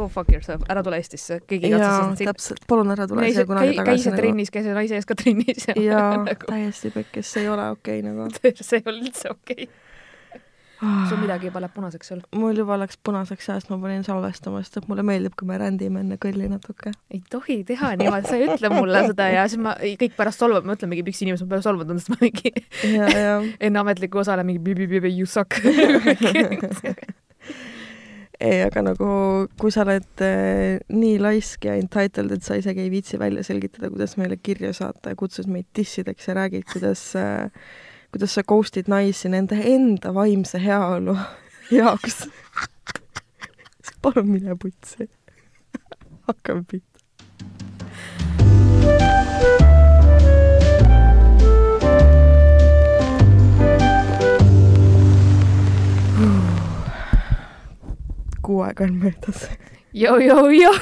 go fuck yourself, ära tule Eestisse, keegi ei katsu sind siin. täpselt, palun ära tule siia kunagi tagasi nagu. trennis, käisid naise ees ka trennis ja jaa, nagu täiesti pekkis, see ei ole okei nagu. see ei ole üldse okei okay.. sul midagi juba läheb punaseks seal? mul juba läks punaseks ja siis ma panin salvestama, sest et mulle meeldib, kui me rändime enne kõlli natuke. ei tohi teha niimoodi, sa ei ütle mulle seda ja siis ma kõik pärast solvab, mõtlemegi, miks inimesed mu peale solvunud on, sest ma mingi enne ametlikku osale mingi bi-bi-bi-bi you suck. ei, aga nagu kui sa oled äh, nii laisk ja entitled, et sa isegi ei viitsi välja selgitada, kuidas meile kirja saata ja kutsud meid dissideks ja räägid, kuidas äh,, kuidas sa ghost'id naisi nende enda vaimse heaolu jaoks. palun mine putsi. hakkame pihta. Kuu aega on möödas. Jou-jou-jou,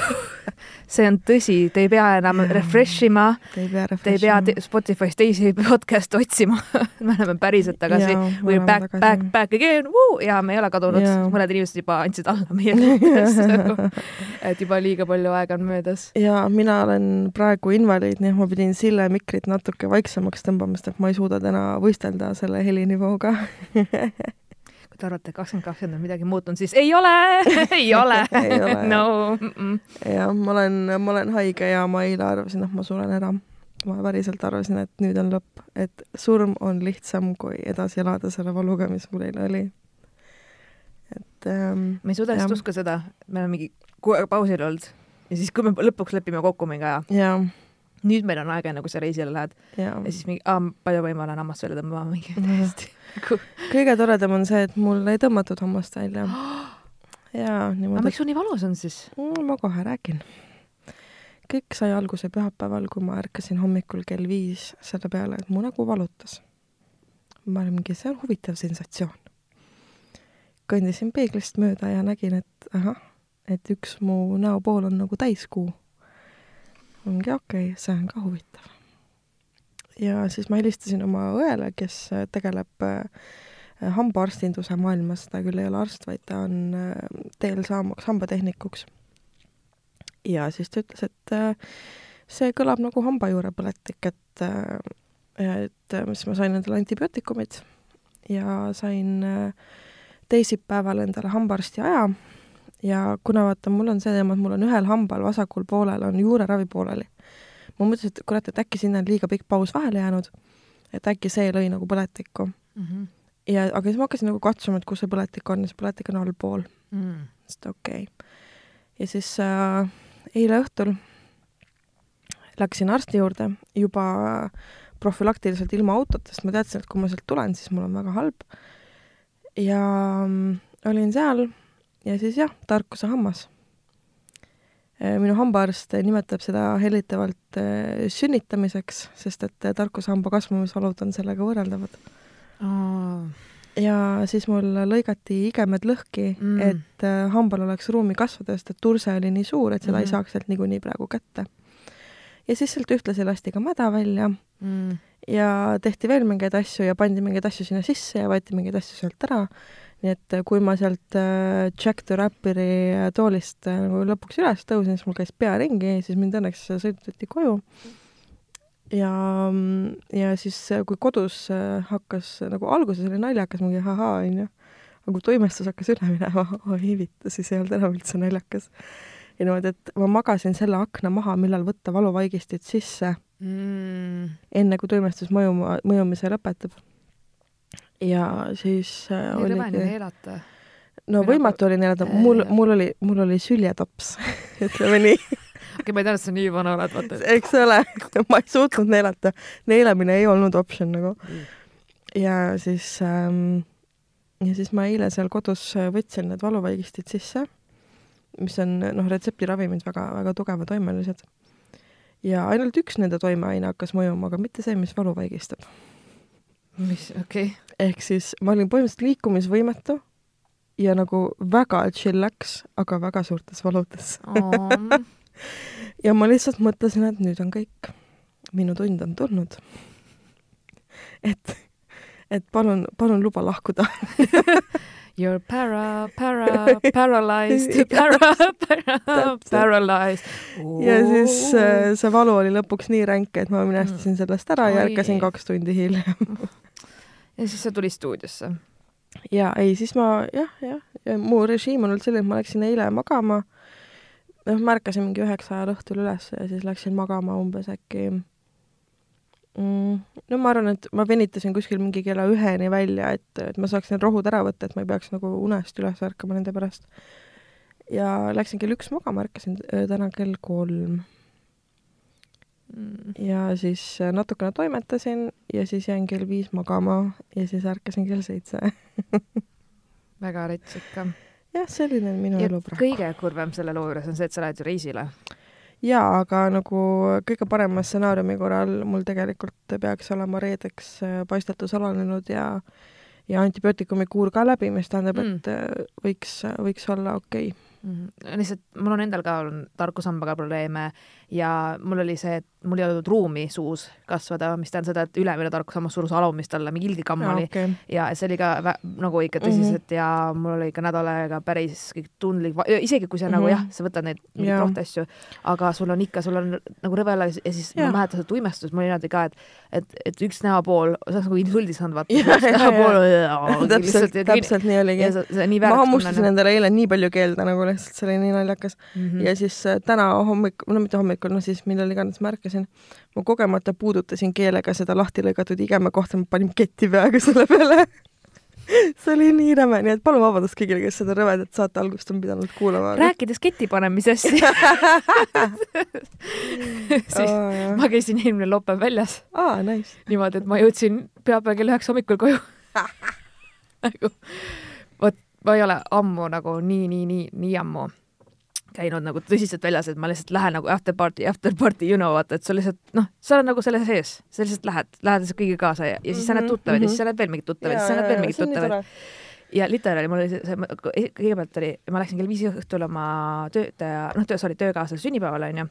see on tõsi, te ei pea enam refresh ima, Te ei pea te ei pea te- Spotify's teisi podcast'e otsima. me oleme päriselt tagasi. Are back, back, back again, ja me ei ole kadunud mõned inimesed juba andsid alla meie liikmesse. et juba liiga palju aega on möödas. ja mina olen praegu invaliid, nii et ma pidin Sille mikrit natuke vaiksemaks tõmbama, sest et ma ei suuda täna võistelda selle helinivooga. te arvate, et kakskümmend kakskümmend on midagi muutunud, siis ei ole, ei ole jah. no mm -mm. ja ma olen, ma olen haige ja ma eile arvasin, et ma suren ära. ma päriselt arvasin, et nüüd on lõpp, et surm on lihtsam kui edasi elada selle valuga, mis mul eile oli. et ähm, ma ei suuda Jah. lihtsalt uskuda seda, me oleme mingi kuu aega pausil olnud ja siis, kui me lõpuks lepime kokku mingi aja, ja, nüüd meil on aega, enne kui sa reisile lähed ja siis mingi, palju või ma olen hammast välja tõmbama, mingi täiesti nagu kõige toredam on see, et mul ei tõmmatud hammast välja. ja aga niimoodi, miks sul nii valus on siis? Mm, ma kohe räägin. kõik sai alguse pühapäeval, kui ma ärkasin hommikul kell viis selle peale, et mu nägu valutas. ma olin mingi, see on huvitav sensatsioon. kõndisin peeglist mööda ja nägin, et ahah, et üks mu näopool on nagu täiskuu. Mingi okei okay,, see on ka huvitav. ja siis ma helistasin oma õele, kes äh, tegeleb äh, hambaarstinduse maailmas, ta küll ei ole arst, vaid ta on äh, teel saamaks hambatehnikuks. ja siis ta ütles, et see kõlab nagu hambajuurepõletik, et et siis ma sain endale antibiootikumid ja sain teisipäeval endale hambaarsti aja ja kuna vaata, mul on see teema, et mul on ühel hambal vasakul poolel on juureravi pooleli. ma mõtlesin, et kurat, et äkki sinna on liiga pikk paus vahele jäänud, et äkki see lõi nagu põletikku Mhm. ja, aga siis ma hakkasin nagu katsuma, et kus see põletik on ja see põletik on allpool, Mm. sest okei okay.. ja siis äh, eile õhtul läksin arsti juurde juba profülaktiliselt ilma autota, sest ma teadsin, et kui ma sealt tulen, siis mul on väga halb. ja mm, olin seal ja siis jah, tarkuse hammas. minu hambaarst nimetab seda hellitavalt äh, sünnitamiseks, sest et äh, tarkushamba kasvamisvalud on sellega võrreldavad. ja siis mul lõigati igemed lõhki Mm. et äh, hambal oleks ruumi kasvada, sest et turse oli nii suur, et seda mm ei saaks sealt niikuinii praegu kätte. ja siis sealt ühtlasi lasti ka mäda välja Mm. ja tehti veel mingeid asju ja pandi mingeid asju sinna sisse ja võeti mingeid asju sealt ära. Nii et kui ma sealt äh, Jack the Rapperi äh, toolist äh, nagu lõpuks üles tõusin, siis mul käis pea ringi, siis mind õnneks sõidutati koju. ja, ja siis, kui kodus hakkas nagu alguses oli naljakas, mingi ahaa, onju. aga kui toimestus hakkas üle minema, oi vittu, siis ei olnud enam üldse naljakas. ja niimoodi, et ma magasin selle akna maha, millal võtta valuvaigistit sisse Mm. enne kui toimestus mõjuma, mõjumise lõpetab. Ja siis äh, nii rõve on ju oligi, elata. no või võimatu oli neelata, mul, mul oli, mul oli süljetops, ütleme nii, okei, ma ei teadnud, et sa nii vana oled, vaata. eks ole, ma ei suutnud neelata, neelamine ei olnud optsioon nagu. Ja siis ähm,, ja siis ma eile seal kodus äh, võtsin need valuvaigistid sisse, mis on noh, retseptiravimid väga, väga tugevatoimelised. ja ainult üks nende toimeaine hakkas mõjuma, aga mitte see, mis valu vaigistab. mis, okei ehk siis ma olin põhimõtteliselt liikumisvõimetu ja nagu väga chillax, aga väga suurtes valudes. okay.. ja ma lihtsalt mõtlesin, et nüüd on kõik, minu tund on tulnud. et, et palun, palun luba lahkuda. You are para, para, paralyzed, para, para, paralyzed oh.. ja siis äh, see valu oli lõpuks nii ränk, et ma minestasin mm. sellest ära ja ärkasin kaks tundi hiljem ja siis sa tulid stuudiosse? ja ei, siis ma jah, jah, ja mu režiim on olnud selline, et ma läksin eile magama, noh, ma ärkasin mingi üheksa ajal õhtul üles ja siis läksin magama umbes äkki mm,? no ma arvan, et ma venitasin kuskil mingi kella üheni välja, et, et ma saaks need rohud ära võtta, et ma ei peaks nagu unest üles ärkama nende pärast. ja läksin kell üks magama, ärkasin äh, täna kell kolm. Ja siis äh, natukene toimetasin ja siis jäin kell viis magama ja siis ärkasin kell seitse väga rets ikka. jah, selline on minu ja elu praegu. kõige kurvem selle loo juures on see, et sa lähed ju reisile jaa, aga nagu kõige parema stsenaariumi korral mul tegelikult peaks olema reedeks äh, paistetus alanenud ja ja antibiootikumi kuur ka läbi, mis tähendab mm., et äh, võiks, võiks olla okei okay mm. Lihtsalt mul on endal ka olnud tarkusambaga probleeme ja mul oli see, et mul ei olnud ruumi suus kasvada, mis tähendab seda, et ülemine tarkusammas surus alumist alla, mingi ilgikamm oli okay. ja see oli ka nagu ikka tõsiselt mm -hmm. ja mul oli ikka nädal aega päris tundlik, isegi kui sa mm -hmm. nagu mhm. jah, sa võtad neid mingeid rohtasju, aga sul on ikka, sul on nagu rõve alla ja siis ja. ma mäletan seda tuimestust, mul oli niimoodi ka, et et, et üks näopool, sa oleks nagu insuldi saanud vaata, näopool täpselt, täpselt nii oligi. ma hammustasin endale eile nii palju keelde nagu lihtsalt, see oli nii naljakas mm. -hmm. ja siis äh, täna hommikul, no mitte hommikul, no siis millal iganes ma ärkasin, ma kogemata puudutasin keelega seda lahti lõigatud igeme kohta, ma panin ketti peaga selle peale see oli nii räme, nii et palun vabandust kõigile, kes seda rõvedat saate algust on pidanud kuulama. rääkides keti panemisest siis oh, ma käisin eelmine laupäev väljas ah,. Nice. niimoodi, et ma jõudsin pühapäeval kell üheksa hommikul koju nagu ma ei ole ammu nagu nii, nii, nii, nii ammu käinud nagu tõsiselt väljas, et ma lihtsalt lähen nagu after party, after party, you know, vaata, et sa lihtsalt noh, sa oled nagu selle sees, sa lihtsalt lähed, lähed lihtsalt kõigiga kaasa ja, ja siis sa näed mhm, tuttavaid mm -hmm. ja siis sa näed veel mingeid tuttavaid ja siis sa näed veel mingeid tuttavaid. ja literaali mul oli see, see, kõigepealt oli, ma läksin kell viis õhtul oma töötaja, noh, töö, sorry, töökaaslase sünnipäevale onju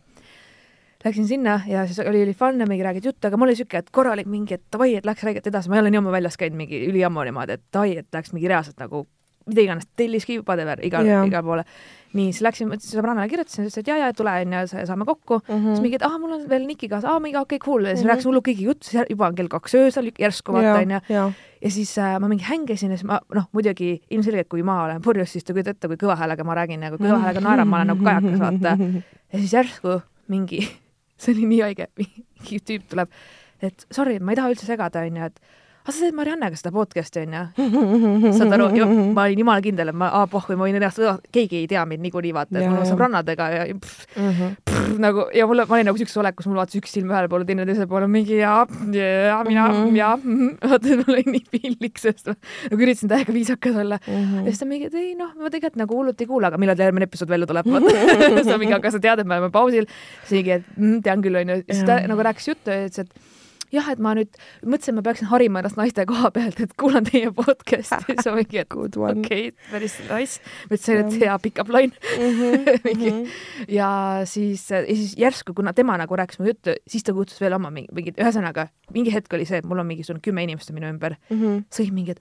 läksin sinna ja siis oli, oli fun ja mingi räägid juttu, aga mul oli siuke, et korralik mingi, et davai, et läks räägiti edasi, ma ei ole nii ammu väljas käinud mingi üliammu niimoodi, et davai, et läks mingi reaalselt nagu mida iganes, telliski whatever, igal, igale poole. nii, siis läksin, sõbrannale kirjutasin, ütles, et ja, ja tule onju, saame kokku mm. -hmm. siis mingi, et ah, mul on veel Niki kaasa, aa, mingi okei okay,, cool. ja siis mm -hmm. rääkis hullu kõigi juttu, juba on kell kaks öösel järsku vaata onju. ja siis äh, ma mingi hängisin ja siis ma noh, muidugi ilmselgelt, kui ma olen purjus, siis te kujutate ette, kui kõva häälega ma räägin ja kui kõva häälega naeran, ma olen nagu kajakas vaata. ja siis järsku mingi, see oli nii haige, mingi tüüp tuleb, et sorry, ma ei taha üldse segada onju, et aga sa teed Mariannega seda podcast'i onju. saad aru, ma olin jumala kindel, et ma, aa pohhu, ma võin ennast, keegi ei tea mind niikuinii vaata, et mul on sõbrannadega ja pff, mm -hmm. pff, nagu ja mulle, ma olin nagu siukses olekus, mul vaatas üks silm ühele poole, teine teisele poole, mingi ja, ja mina -hmm. ja vaata, mul oli nii piinlik, sest ma nagu üritasin täiega viisakas olla ja siis ta mingi, et ei noh, ma tegelikult nagu hullult ei kuula, aga millal järgmine episood välja tuleb, vaata siis ta mingi, aga sa tead, et me oleme pausil. siis mingi, et mm, tean küll onju, siis ta nagu rääkis juttu ja ütles, et jah, et ma nüüd mõtlesin, ma peaksin harima ennast naiste koha pealt, et kuulan teie podcast'i, siis ma mingi, et okei okay,, päris nice. ma ütlesin, et hea pick-up line mm. -hmm, mingi. Mm -hmm. ja siis, ja siis järsku, kuna tema nagu rääkis mu juttu, siis ta kutsus veel oma mingi, mingid, ühesõnaga mingi hetk oli see, et mul on mingisugune kümme inimest minu ümber mm, -hmm. sõid mingi, et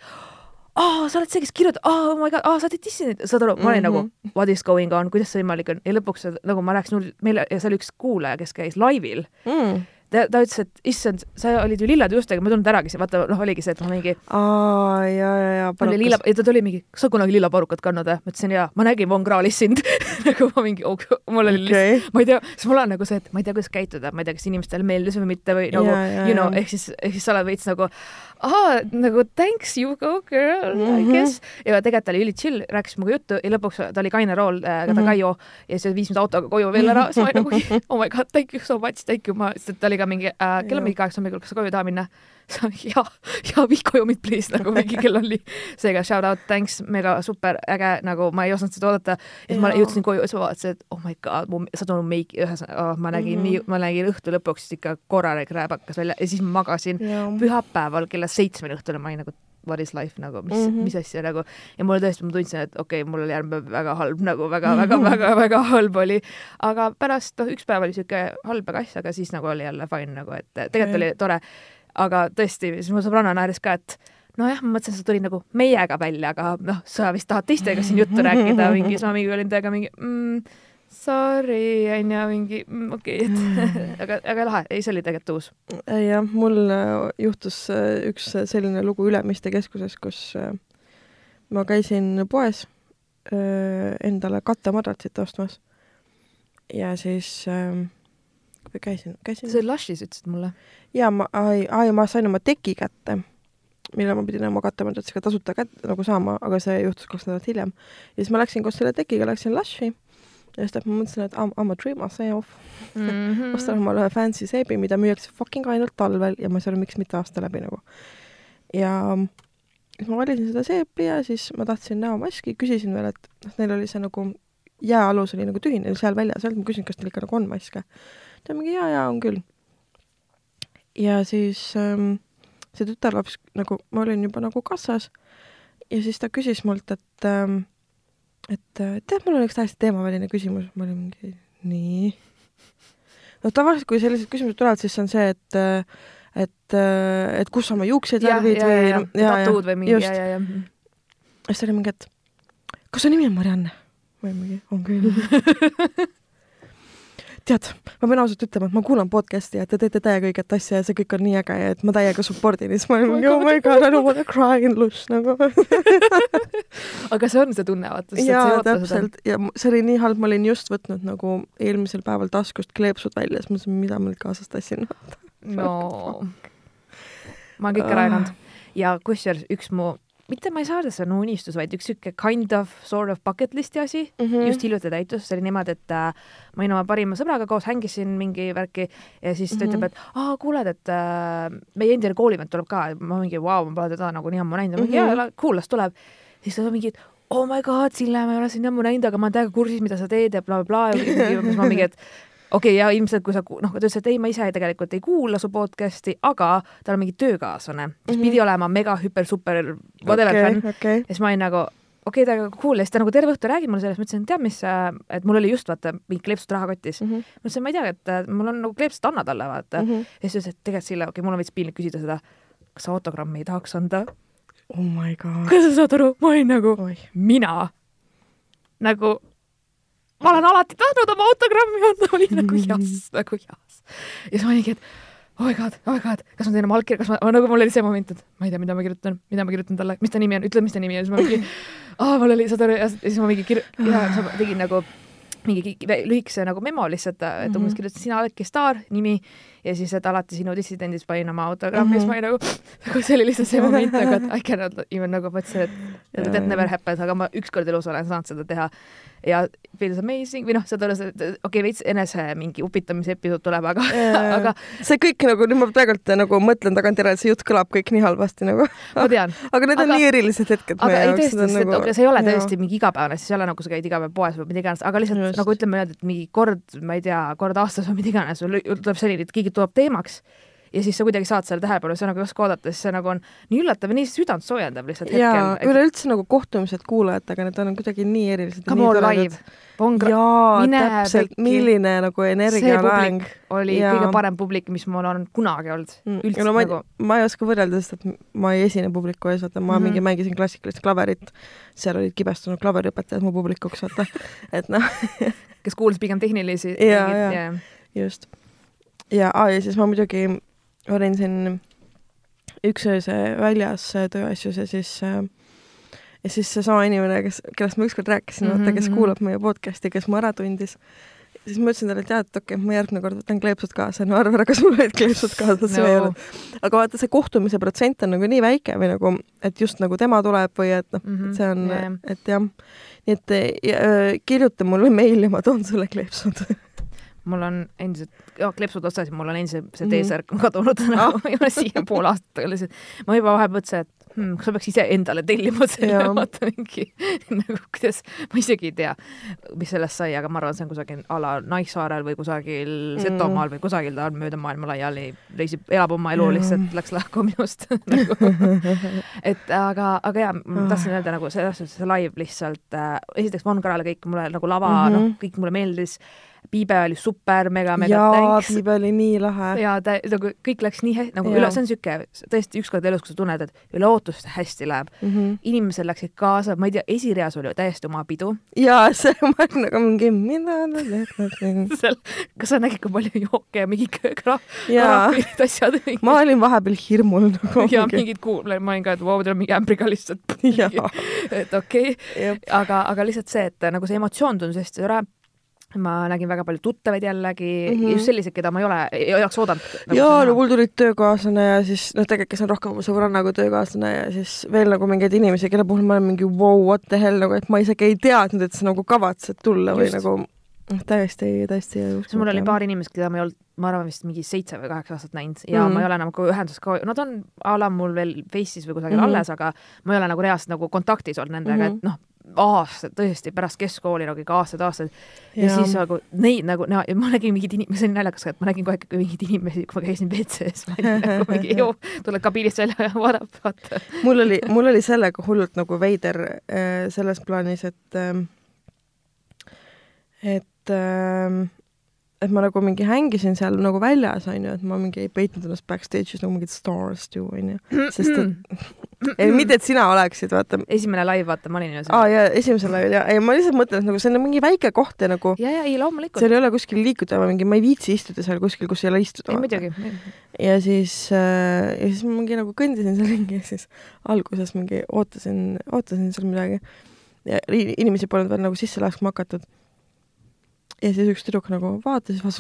aa, sa oled see, kes kirjutab, aa, oh my god, aa, sa teed Disneyt, saad aru, ma olin mm -hmm. nagu mhm. what is going on, kuidas see võimalik on ja lõpuks nagu ma rääkisin, meil, ja seal üks kuulaja, kes käis laivil mm ta, ta ütles, et issand, sa olid ju lillade juustega, ma ei tulnud äragi, vaata noh, oligi see, et ma mingi. aa, ja, ja, ja. oli lilla, ja ta tuli mingi, kas sa kunagi lillaparukat kandnud või? ma ütlesin jaa, ma nägin Von Krahlis sind nagu ma mingi oh,, mul oli okay. lihtsalt, ma ei tea, siis mul on nagu see, et ma ei tea, kuidas käituda, ma ei tea, kas inimestele meeldis või mitte või nagu yeah, yeah, you know, ehk siis, ehk siis sa oled veits nagu aa, nagu thanks you go girl mm, -hmm. I guess. ja tegelikult ta oli üli chill, rääkis minuga juttu ja lõpuks ta oli kaine rool äh,, ta mm -hmm. Kaio ja siis viis mind autoga koju veel ära, siis ma olin nagu oh my god, thank you so much, thank you, ma, sest ta oli ka mingi äh,, kell on mingi kaheksa hommikul, kas sa koju ei taha minna? Jaa, vii koju mind please, nagu mingi kell oli. seega shout out, thanks, mega super äge, nagu ma ei osanud seda oodata. ja siis ma jõudsin koju ja siis ma vaatasin, et oh my god, mu, sa mu meiki, ühesõnaga oh,, ma nägin mm -hmm. nii, ma nägin õhtu lõpuks ikka korralik rääbakas välja ja siis ma magasin pühapäeval kella seitsmeni õhtul ja ma olin nagu what is life nagu, mis mm, -hmm. mis asja nagu ja mulle tõesti, ma tundsin, et okei okay,, mul oli järgmine päev väga halb nagu väga-väga-väga-väga halb oli. aga pärast, noh, üks päev oli siuke halb ja kass, aga siis nagu oli jälle fine nagu, et tegelikult okay. oli tore aga tõesti, siis mu sõbranna naeris ka, et nojah, ma mõtlesin, sa tulid nagu meiega välja, aga noh, sa vist tahad teistega siin juttu rääkida mingi, siis ma mingi olin temaga mingi mm, sorry, onju, mingi mm, okei okay, et aga, aga lahe, ei, see oli tegelikult uus. jah, mul äh, juhtus äh, üks selline lugu Ülemiste keskuses, kus äh, ma käisin poes endale kattemadratsit ostmas ja siis või käisin, käisin. see oli Lushis, ütlesid mulle? jaa, ma, ai, ai, ma sain oma teki kätte, mille ma pidin oma kattemadratsiga tasuta kätte nagu saama, aga see juhtus kaks nädalat hiljem. ja siis ma läksin koos selle tekiga, läksin Lushi ja siis ma mõtlesin, et I m a treat myself mm -hmm. ostan omale ühe fancy seebi, mida müüakse fucking ainult talvel ja ma ei saa aru, miks mitte aasta läbi nagu. ja siis ma valisin seda seepi ja siis ma tahtsin näomaski, küsisin veel, et noh, neil oli see nagu jääalus oli nagu tühine seal väljas ma küsin, kas teil ikka nagu on maske. Ta mingi jaa, jaa, on küll. ja siis ähm, see tütarlaps nagu, ma olin juba nagu kassas ja siis ta küsis mult, et ähm, et äh, tead, mul on üks täiesti teemaväline küsimus, ma olin mingi nii. no tavaliselt, kui sellised küsimused tulevad, siis on see, et äh, et, äh, et kus sa oma juukseid värvid või ja, ja, tatuud või mingi just. ja, ja, ja. siis ta oli mingi, et kas su nimi on Marianne? ma olin mingi, on küll tead, ma pean ausalt ütlema, et ma kuulan podcast'i ja te teete täiega õiget asja ja see kõik on nii äge ja et ma täiega support in ja siis ma olin mingi oh my god, I don't wanna cry in lush nagu. Aga see on see tunne, vaata. jaa, täpselt. Ja see oli nii halb, ma olin just võtnud nagu eelmisel päeval taskust kleepsud välja, siis mõtlesin, mida ma nüüd kaasas tassin. no. ma olen kõik ära jaganud ja kusjuures üks mu mitte ma ei saa öelda, see on unistus, vaid üks sihuke kind of sort of bucket list'i asi mm -hmm. just hiljuti täitus, see oli niimoodi, et äh, ma olin oma parima sõbraga koos, hängisin mingi värki ja siis ta mm -hmm. ütleb, et aa, kuuled, et äh, meie endine koolivend tuleb ka, ma mingi vau, ma pole teda nagu nii ammu näinud, mingi mm -hmm. jaa, cool, las tuleb. siis ta mingi, oh my god, Sille, ma ei ole sind ammu näinud, aga ma olen täiega kursis, mida sa teed ja blablabla bla, bla, ja siis ma mingi, et okei okay,, ja ilmselt kui sa, noh, ta ütles, et ei, ma ise tegelikult ei kuula su podcast'i, aga tal on mingi töökaaslane, kes mm -hmm. pidi olema mega hüper super whatever okay, fänn okay.. ja siis ma olin nagu, okei okay,, ta cool ja siis ta nagu terve õhtu räägib mulle sellest, ma ütlesin, tead mis, et mul oli just vaata mingi kleepsud rahakotis mm. -hmm. ma ütlesin, ma ei tea, et mul on nagu kleepsud, anna talle vaata mm. -hmm. ja siis ütles, et tegelikult Sille, okei okay,, mul on veits piinlik küsida seda, kas sa autogrammi ei tahaks anda? oh my god. kas sa saad aru, ma olin nagu, mina nagu ma olen alati tahtnud oma autogrammi anda, oli nagu jas, nagu jas. ja siis ma olingi, et oh my god, oh my god, kas ma teen oma allkirja, kas ma, nagu mul oli see moment, et ma ei tea, mida ma kirjutan, mida ma kirjutan talle, mis ta nimi on, ütle, mis ta nimi on, siis ma mingi, aa, mul oli, saad aru, ja siis ma mingi kir-, ja siis ma tegin nagu mingi lühikese nagu memo lihtsalt, et umbes mm -hmm. kirjutasin, sina oledki staar, nimi ja siis, et alati sinu dissidendis panin oma autogrammi mm -hmm. siis ma olin nagu, nagu see oli lihtsalt see moment nagu, et I cannot even nagu mõtlesin, et that never happens, aga ma ükskord elus olen saanud seda teha ja feels amazing või noh, saad aru, see, okei okay,, veits enese mingi upitamise episood tuleb, aga aga see kõik nagu, nüüd ma praegult nagu mõtlen tagantjärele, see jutt kõlab kõik nii halvasti nagu. ma tean aga need on aga, nii erilised hetked aga ei tõesti, sest nagu... see ei ole tõesti mingi igapäevane, siis ei ole nagu sa käid iga päev poes või mida iganes, aga lihtsalt Just. nagu ütleme niimoodi, et mingi kord, ma ei tea, kord aastas või mida iganes, tuleb selline, et keegi tuleb teemaks ja siis sa kuidagi saad selle tähelepanu, sa nagu ei oska oodata, siis see nagu on nii üllatav ja nii südant soojendav lihtsalt hetkel. jaa, üleüldse nagu kohtumised kuulajatega, need on kuidagi nii erilised. Come on live. jaa, täpselt, milline nagu energialaeng. oli ja. kõige parem publik, mis mul on kunagi olnud mm.. üldse no, ma, nagu. ma ei oska võrrelda, sest et ma ei esine publiku ees, vaata, ma mm -hmm. mingi mängisin klassikalist klaverit, seal olid kibestunud klaveriõpetajad mu publikuks, vaata, et noh kes kuulas pigem tehnilisi. jaa, jaa, just ja, ja siis ma muidugi olin siin üks ööse väljas tööasjus ja siis äh, ja siis seesama inimene, kes, kellest ma ükskord rääkisin mm, -hmm. vaata, kes mhm. kuulab meie podcast'i, kes mu ära tundis, siis ma ütlesin talle, et jaa, et okei okay,, ma järgmine kord võtan kleepsud kaasa, no arva ära, kas mul olid kleepsud kaasas no. või ei olnud. aga vaata, see kohtumise protsent on nagu nii väike või nagu, et just nagu tema tuleb või et noh mm, -hmm. see on yeah., et jah. nii et ja, äh, kirjuta mulle meil ja ma toon sulle kleepsud mul on endiselt, jah, kleepsud otsas ja mul on endiselt see T-särk on kadunud nagu ei ole siia pool aastat lihtsalt, ma juba vahepeal mõtlesin, et hmm, kas ma peaks ise endale tellima selle, vaata mingi nagu kuidas, ma isegi ei tea, mis sellest sai, aga ma arvan, see on kusagil a la Naissaarel või kusagil mm. Setomaal või kusagil ta on mööda maailma laiali, reisib, elab oma elu lihtsalt, läks lahku minust nagu. et aga, aga jaa, ma ah. tahtsin öelda nagu selles suhtes see live lihtsalt äh,, esiteks Von Karale kõik mulle nagu lava mm, -hmm. noh, kõik mulle meeldis Piibe oli super, mega-mega jaa, thanks. Piibe oli nii lahe. ja ta nagu kõik läks nii hästi, nagu Jaa. üle, see on siuke tõesti ükskord elus, kui sa tunned, et üle ootuste hästi läheb. Mm -hmm. inimesed läksid kaasa, ma ei tea, esireas oli täiesti oma pidu. jaa, see, ma olin nagu mingi, teeb. seal, kas sa nägid, kui palju jooke ja mingi krahvid, asjad. ma olin vahepeal hirmul nagu. ja mingid kuul-, ma olin ka, et vau, teil on mingi ämbriga lihtsalt. et okei okay., aga, aga lihtsalt see, et nagu see emotsioon tundus hästi tore. Ma nägin väga palju tuttavaid jällegi mm, Mhm. -hmm. just selliseid, keda ma ei ole, ei oleks oodanud nagu jaa, no mul tulid töökaaslane ja siis noh, tegelikult kes on rohkem mu sõbranna kui töökaaslane ja siis veel nagu mingeid inimesi, kelle puhul ma olen mingi wow, what the hell nagu, et ma isegi ei teadnud, et sa nagu kavatsed tulla või Just. nagu noh, täiesti, täiesti siis mul oli paar inimest, keda ma ei olnud, ma arvan vist mingi seitse või kaheksa aastat näinud ja mm Mhm. -hmm. ma ei ole enam nagu ühenduses ka, nad on a la mul veel Face'is või kusagil mm Mhm. -hmm. alles, aga ma ei ole nagu reaalselt nagu kontaktis olnud nendega mm, Mhm. -hmm. et noh, aastad tõesti pärast keskkooli nagu ikka aastaid-aastaid ja, ja siis nagu neid nagu no,, ma nägin mingeid inimesi, see oli naljakas ka, et ma nägin kogu aeg mingeid inimesi, kui ma käisin WC-s, ma olin nagu mingi joo, tuled kabiinist välja ja vaadab, vaata. mul oli, mul oli sellega hullult nagu veider äh, selles plaanis, et ähm, et ähm, et ma nagu mingi hängisin seal nagu väljas, onju, et ma mingi ei peitnud ennast backstage'is nagu mingit stars ju, onju. sest et, ei mitte, et sina oleksid, vaata. esimene live, vaata, ma olin ju aa seal. ja esimesel ajal ja, ei ma lihtsalt mõtlen, et nagu see on mingi väike koht ja nagu ja, ja ei loomulikult, seal ei ole kuskil liikuda, mingi, ma ei viitsi istuda seal kuskil, kus ei ole istuda ei. muidugi, ja siis äh,, ja siis ma mingi nagu kõndisin seal ringi ja siis alguses mingi ootasin, ootasin seal midagi ja inimesi polnud veel nagu sisse laskma hakatud. Ja siis üks tüdruk nagu vaatas ja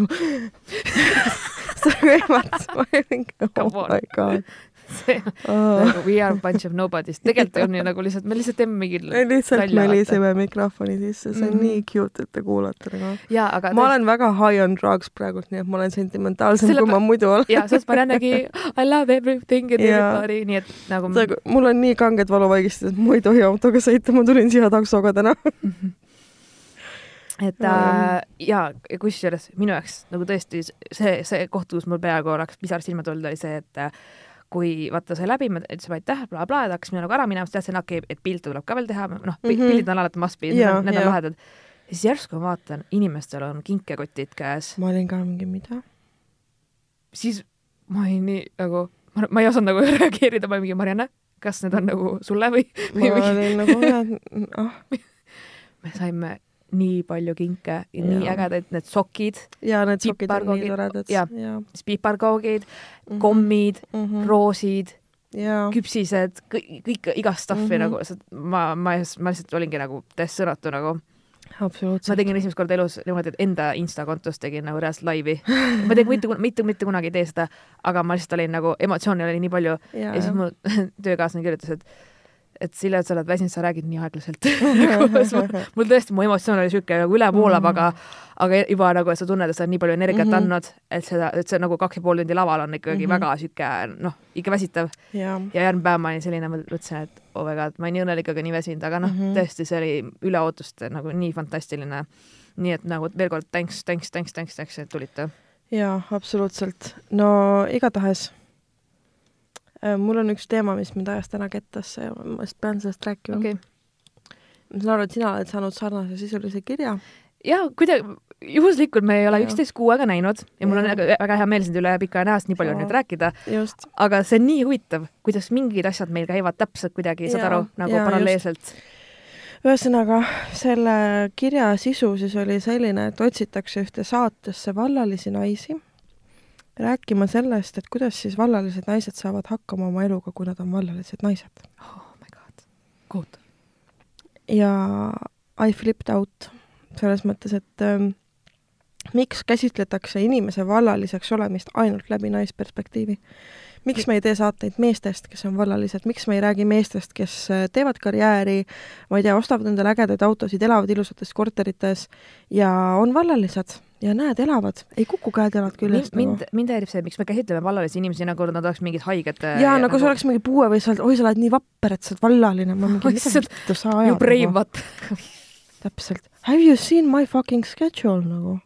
seda nagu ehmatas, ma olin mingi oh my god see oh.. nagu we are a bunch of nobody's, tegelikult on ju nagu lihtsalt, me lihtsalt teeme mingi lihtsalt nalja, meliseme mikrofoni sisse, see on Mhm. nii cute, et te kuulate nagu. jaa, ma olen väga high on drugs praegult, nii et ma olen sentimentaalsem Selle kui ma muidu olen. ja sellest ma nännegi I love everything and Jaa. everybody, nii et nagu mul on nii kanged valuvaigistused, et ma ei tohi autoga sõita, ma tulin siia taksoga täna. Et äh, ja kusjuures minu jaoks nagu tõesti see, see koht, kus mul peaaegu oleks pisar silma tulnud, oli see, et äh, kui vaata see läbi, me ütlesime aitäh bla,, blablabla, et hakkas minna nagu ära minema, siis teadsin, okei okay,, et pilte tuleb ka veel teha, noh mm. -hmm. pildid on alati must be, need on, lahedad. ja siis järsku ma vaatan, inimestel on kinkekotid käes, ma olin ka mingi, mida? siis ma olin nii nagu, ma ei osanud nagu reageerida, ma olin mingi Marianne, kas need on nagu sulle või, ma olin nagu, ah, me saime nii palju kinke ja nii Jaa. ägedaid, need sokid, ja need sokid on nii toredad. jaa. ja siis piparkoogid, kommid, mm -hmm. roosid, ja, küpsised, kõik, kõik igast stuff'i mm. -hmm. nagu, ma, ma, ma lihtsalt olingi nagu täiesti sõnatu nagu. ma absoluutselt. tegin esimest korda elus niimoodi, et enda Insta kontost tegin nagu reaalselt laivi. ma tegin mitte, mitte, mitte kunagi ei tee seda, aga ma lihtsalt olin nagu, emotsioone oli nii palju ja, ja, ja siis ja. mu töökaaslane kirjutas, et et Sille, sa oled väsinud, sa räägid nii aeglaselt mul tõesti, mu emotsioon oli siuke nagu üle voolab mm, -hmm. aga aga juba nagu, et sa tunned, et sa oled nii palju energiat mm Mhm. -hmm. andnud, et seda, et see nagu kaks ja pool tundi laval on ikkagi mm Mhm. -hmm. väga siuke noh, ikka väsitav ja, ja järgmine päev ma olin selline, ma mõtlesin, et oh my god, ma olin nii õnnelik, aga nii väsinud, aga noh mm Mhm. -hmm. tõesti, see oli üle ootuste nagu nii fantastiline. nii et nagu veel kord thanks, thanks, thanks, thanks, thanks, et tulite. ja absoluutselt. no igatahes mul on üks teema, mis mind ajas täna kettasse ja ma vist pean sellest rääkima okay.. ma saan aru, et sina oled saanud sarnase sisulise kirja. ja kuidagi juhuslikult me ei ole üksteist kuu aega näinud ja mul on väga, väga hea meel sind üle pika sest nii palju on Jaa. nüüd rääkida, aga see on nii huvitav, kuidas mingid asjad meil käivad täpselt kuidagi, saad Jaa, aru, nagu jaa, paralleelselt. ühesõnaga, selle kirja sisu siis oli selline, et otsitakse ühte saatesse vallalisi naisi rääkima sellest, et kuidas siis vallalised naised saavad hakkama oma eluga, kui nad on vallalised naised. oh my god, kohutav. ja I flipped out selles mõttes, et ähm, miks käsitletakse inimese vallaliseks olemist ainult läbi naisperspektiivi? Miks me ei tee saateid meestest, kes on vallalised, miks me ei räägi meestest, kes äh, teevad karjääri, ma ei tea, ostavad endale ägedaid autosid, elavad ilusates korterites ja on vallalised ja näed, elavad, ei kuku käed-jalad küljest mind, mind, mind häirib see, miks me käsitleme vallalisi inimesi nagu nad oleks mingid haiged. nagu. jaa, nagu see oleks mingi puue või sa oled, oi, sa oled nii vapper, et sa oled vallaline, ma mingi, mida sa- vittu sa ajad ju brave, vaata. täpselt. Have you seen my fucking schedule nagu?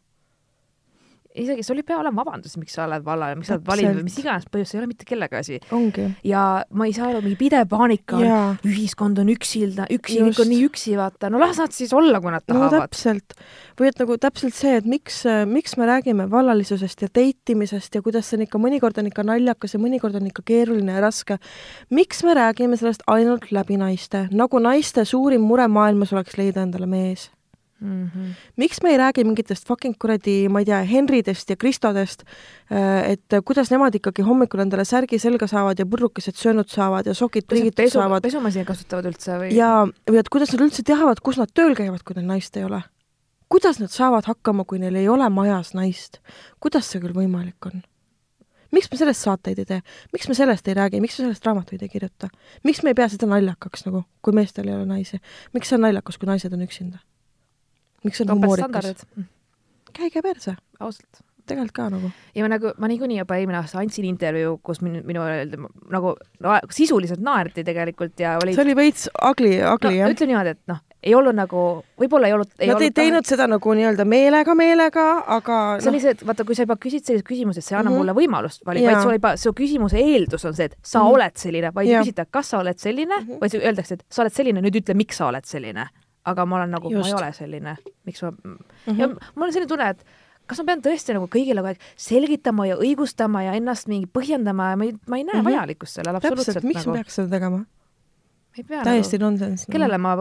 Isegi sul ei pea olema vabandus, miks sa oled vallal, miks sa oled valinud või mis iganes põhjus, see ei ole mitte kellegi asi. ja ma ei saa aru, mingi pidev paanika on, ühiskond on üksilda, üksi, kõik on nii üksi, vaata, no las nad siis olla, kui nad no tahavad. täpselt. või et nagu täpselt see, et miks, miks me räägime vallalisusest ja date imisest ja kuidas see on ikka, mõnikord on ikka naljakas ja mõnikord on ikka keeruline ja raske. miks me räägime sellest ainult läbi naiste, nagu naiste suurim mure maailmas oleks leida endale mees? Mm. -hmm. miks me ei räägi mingitest fucking kuradi, ma ei tea, Henridest ja Kristodest, et kuidas nemad ikkagi hommikul endale särgi selga saavad ja purrukesed söönud saavad ja sokid triigitud pesu, saavad pesumasina kasutavad üldse või? ja, või et kuidas nad üldse teavad, kus nad tööl käivad, kui neil naist ei ole? kuidas nad saavad hakkama, kui neil ei ole majas naist? kuidas see küll võimalik on? miks me sellest saateid ei tee, miks me sellest ei räägi, miks me sellest raamatuid ei kirjuta? miks me ei pea seda naljakaks nagu, kui meestel ei ole naisi? miks see on naljakas, kui naised on üksinda? Miks see on humoorikas? topeltstandardid, käige perse, ausalt. tegelikult ka nagu. ja ma nagu, ma niikuinii juba eelmine aasta andsin intervjuu, kus minu, minu nagu no, sisuliselt naerdi tegelikult ja oli see oli veits ugly, ugly no, jah? ütleme niimoodi, et noh, ei olnud nagu, võib-olla ei olnud Nad ei teinud seda nagu nii-öelda meelega, meelega, aga see noh, oli see, et vaata, kui sa juba küsid sellist küsimust, et see annab mm. -hmm. mulle võimalust valida, vaid sul juba, su küsimuse eeldus on see, et sa mm. -hmm. oled selline, vaid küsita, kas sa oled selline mm. -hmm. vaid öeldakse, et sa oled selline, nüüd ütle, miks sa oled selline. Aga ma olen nagu, ma ei ole selline, miks ma mm Mhm. ja mul on selline tunne, et kas ma pean tõesti nagu kõigile kogu aeg selgitama ja õigustama ja ennast mingi põhjendama ja ma ei, ma ei näe mm. -hmm. vajalikkust sellel absoluutselt täpselt, miks nagu. peaks seda tegema? ei pea täiesti nagu, nonsense. kellele ma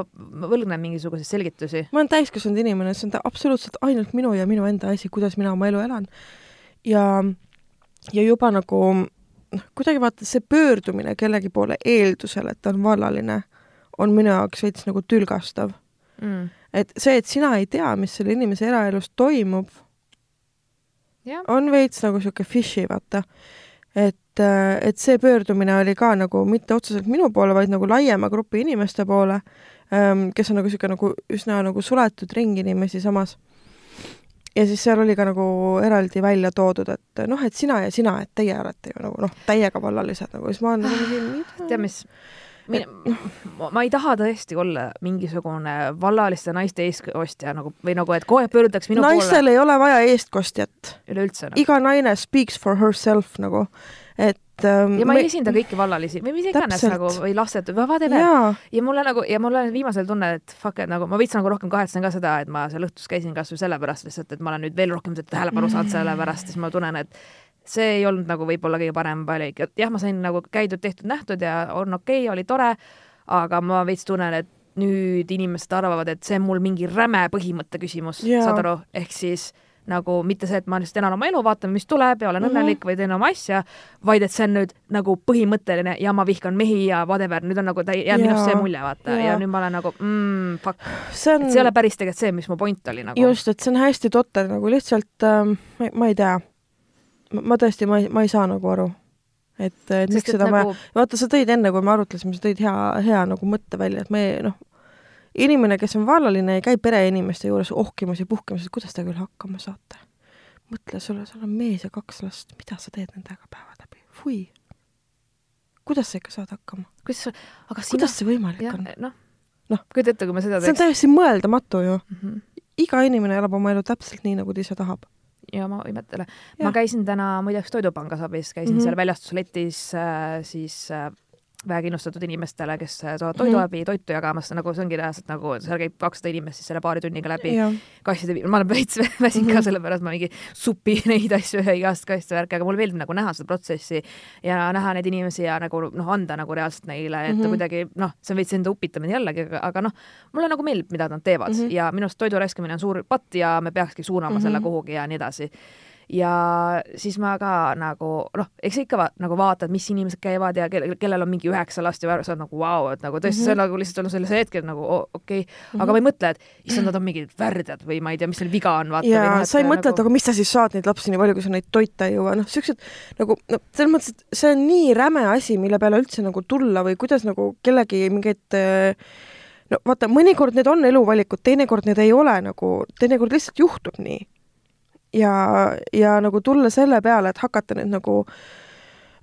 võlgnen mingisuguseid selgitusi. ma olen täiskasvanud inimene, see on absoluutselt ainult minu ja minu enda asi, kuidas mina oma elu elan. ja, ja juba nagu noh, kuidagi vaata see pöördumine kellegi poole eeldusel, et ta on vallaline, on minu jaoks veits nagu tülgastav. Mm. et see, et sina ei tea, mis selle inimese eraelus toimub, jah, on veits nagu sihuke fishy, vaata. et, et see pöördumine oli ka nagu mitte otseselt minu poole, vaid nagu laiema grupi inimeste poole, kes on nagu sihuke nagu üsna nagu suletud ring inimesi samas. ja siis seal oli ka nagu eraldi välja toodud, et noh, et sina ja sina, et teie olete ju nagu noh, täiega vallalised nagu, siis ma olen nagu mingi, mida? tead mis, ma, ma ei taha tõesti olla mingisugune vallaliste naiste eeskostja nagu või nagu, et aeg pöördutakse minu naistel ei ole vaja eestkostjat. poole üleüldse nagu. iga naine speaks for herself nagu, et ähm, ja ma ei esinda kõiki vallalisi või mis iganes nagu või lastet või whatever. ja mulle nagu ja mul on viimasel tunne, et fuck, et nagu ma veits nagu rohkem kahetsen ka seda, et ma seal õhtus käisin kasvõi sellepärast lihtsalt, et ma olen nüüd veel rohkem seda tähelepanu saanud selle pärast, siis ma tunnen, et see ei olnud nagu võib-olla kõige parem valik, et jah, ma sain nagu käidud, tehtud, nähtud ja on okei okay,, oli tore, aga ma veits tunnen, et nüüd inimesed arvavad, et see on mul mingi räme põhimõtte küsimus Jaa. saad aru, ehk siis nagu mitte see, et ma lihtsalt elan oma elu, vaatan, mis tuleb ja olen Mhm. õnnelik või teen oma asja, vaid et see on nüüd nagu põhimõtteline ja ma vihkan mehi ja whatever, nüüd on nagu ta jääb minust see mulje, vaata, Jaa. ja nüüd ma olen nagu mm, fuck, see on et see ei ole päris tegelikult see, mis mu point oli nagu. just, et see on hästi totter nagu lihtsalt ähm, ma ei tea. Ma tõesti, ma ei, ma ei saa nagu aru. et, et miks sest et seda nagu vaja, vaata, sa tõid enne, kui me arutlesime, sa tõid hea, hea nagu mõtte välja, et me noh, inimene, kes on vallaline, ei käi pereinimeste juures ohkimas ja puhkimas, et kuidas te küll hakkama saate. mõtle, sul, sul on mees ja kaks last, mida sa teed nendega päeva läbi? fui. kuidas sa ikka saad hakkama? kuidas sa, aga sina, kuidas see võimalik jah, on? noh, Noh. kujuta ette, kui ma seda see on teeks. täiesti mõeldamatu ju. Mm -hmm. iga inimene elab oma elu täpselt nii, nagu ta ise tahab. Ja ma imetlen. Jah. ma käisin täna muideks Toidupangas abis, käisin mm. -hmm. seal väljastusletis äh, siis äh, vähekindlustatud inimestele, kes äh, saavad Mhm. toiduabi, toitu jagamas, nagu see ongi reaalselt nagu, seal käib kakssada inimest siis selle paari tunniga läbi jah, kastide, ma olen veits väsinud Mhm. ka sellepärast, ma mingi supi neid asju ja igast kastide värki, aga mulle meeldib nagu näha seda protsessi ja näha neid inimesi ja nagu noh, anda nagu reaalselt neile, et mm Mhm. -hmm. kuidagi noh, see on veits enda upitamine jällegi, aga, aga noh, mulle nagu meeldib, mida nad teevad mm Mhm. -hmm. ja minu arust toidu raiskamine on suur patt ja me peakski suunama mm -hmm. selle Mhm. kuhugi ja nii edasi ja siis ma ka nagu noh, eks sa ikka va nagu vaatad, mis inimesed käivad ja kellel, kellel on mingi üheksa last ja sa oled nagu vau wow,, et nagu tõesti mm, -hmm. see on nagu lihtsalt olnud selles hetkes nagu okei okay. mm, -hmm. aga ma ei mõtle, et issand, nad on mingid värdjad või ma ei tea, mis neil viga on, vaata. ja noh, sa ei mõtle, et nagu... aga mis sa siis saad neid lapsi nii palju, kui sa neid toita ei jõua, noh, siuksed nagu no selles mõttes, et see on nii räme asi, mille peale üldse nagu tulla või kuidas nagu kellegi mingeid äh, no vaata, mõnikord need on eluvalikud, teinekord need ei ole nagu, teinekord lihtsalt juhtub nii. Ja, ja nagu tulla selle peale, et hakata nüüd nagu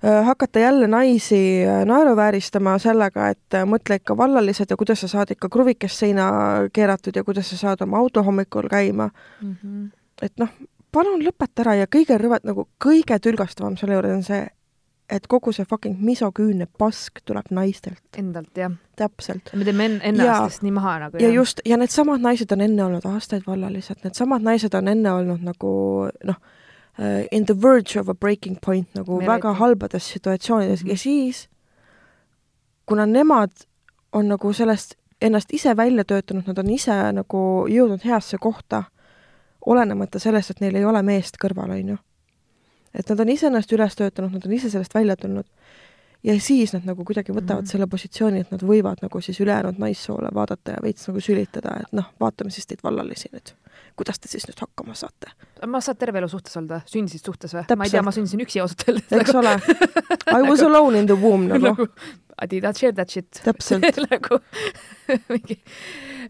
äh, hakata jälle naisi äh, naeruvääristama sellega, et äh, mõtle ikka vallalised ja kuidas sa saad ikka kruvikest seina keeratud ja kuidas sa saad oma auto hommikul käima mm. -hmm. et noh, palun lõpeta ära ja kõige rõve-, nagu kõige tülgastavam selle juures on see, et kogu see fucking misoküünne pask tuleb naistelt, endalt jah. täpselt. me teeme en- ennastest nii maha nagu ja just, ja needsamad naised on enne olnud aastaid vallalised, needsamad naised on enne olnud nagu noh, in the verge of a breaking point nagu Me väga räägime. halbades situatsioonides Mhm. ja siis, kuna nemad on nagu sellest ennast ise välja töötanud, nad on ise nagu jõudnud heasse kohta, olenemata sellest, et neil ei ole meest kõrval, on ju. Et nad on ise ennast üles töötanud, nad on ise sellest välja tulnud ja siis nad nagu kuidagi võtavad mm. -hmm. selle positsiooni, et nad võivad nagu siis ülejäänud naissoole vaadata ja veits nagu sülitada, et noh, vaatame siis teid vallalisi nüüd. kuidas te siis nüüd hakkama saate, ma saad terve elu suhtes olnud või? sündisid suhtes või? ma ei tea, ma sündisin üksi ausalt öeldes. eks ole. I was alone in the womb nagu, nagu I did not share that shit. täpselt. nagu mingi,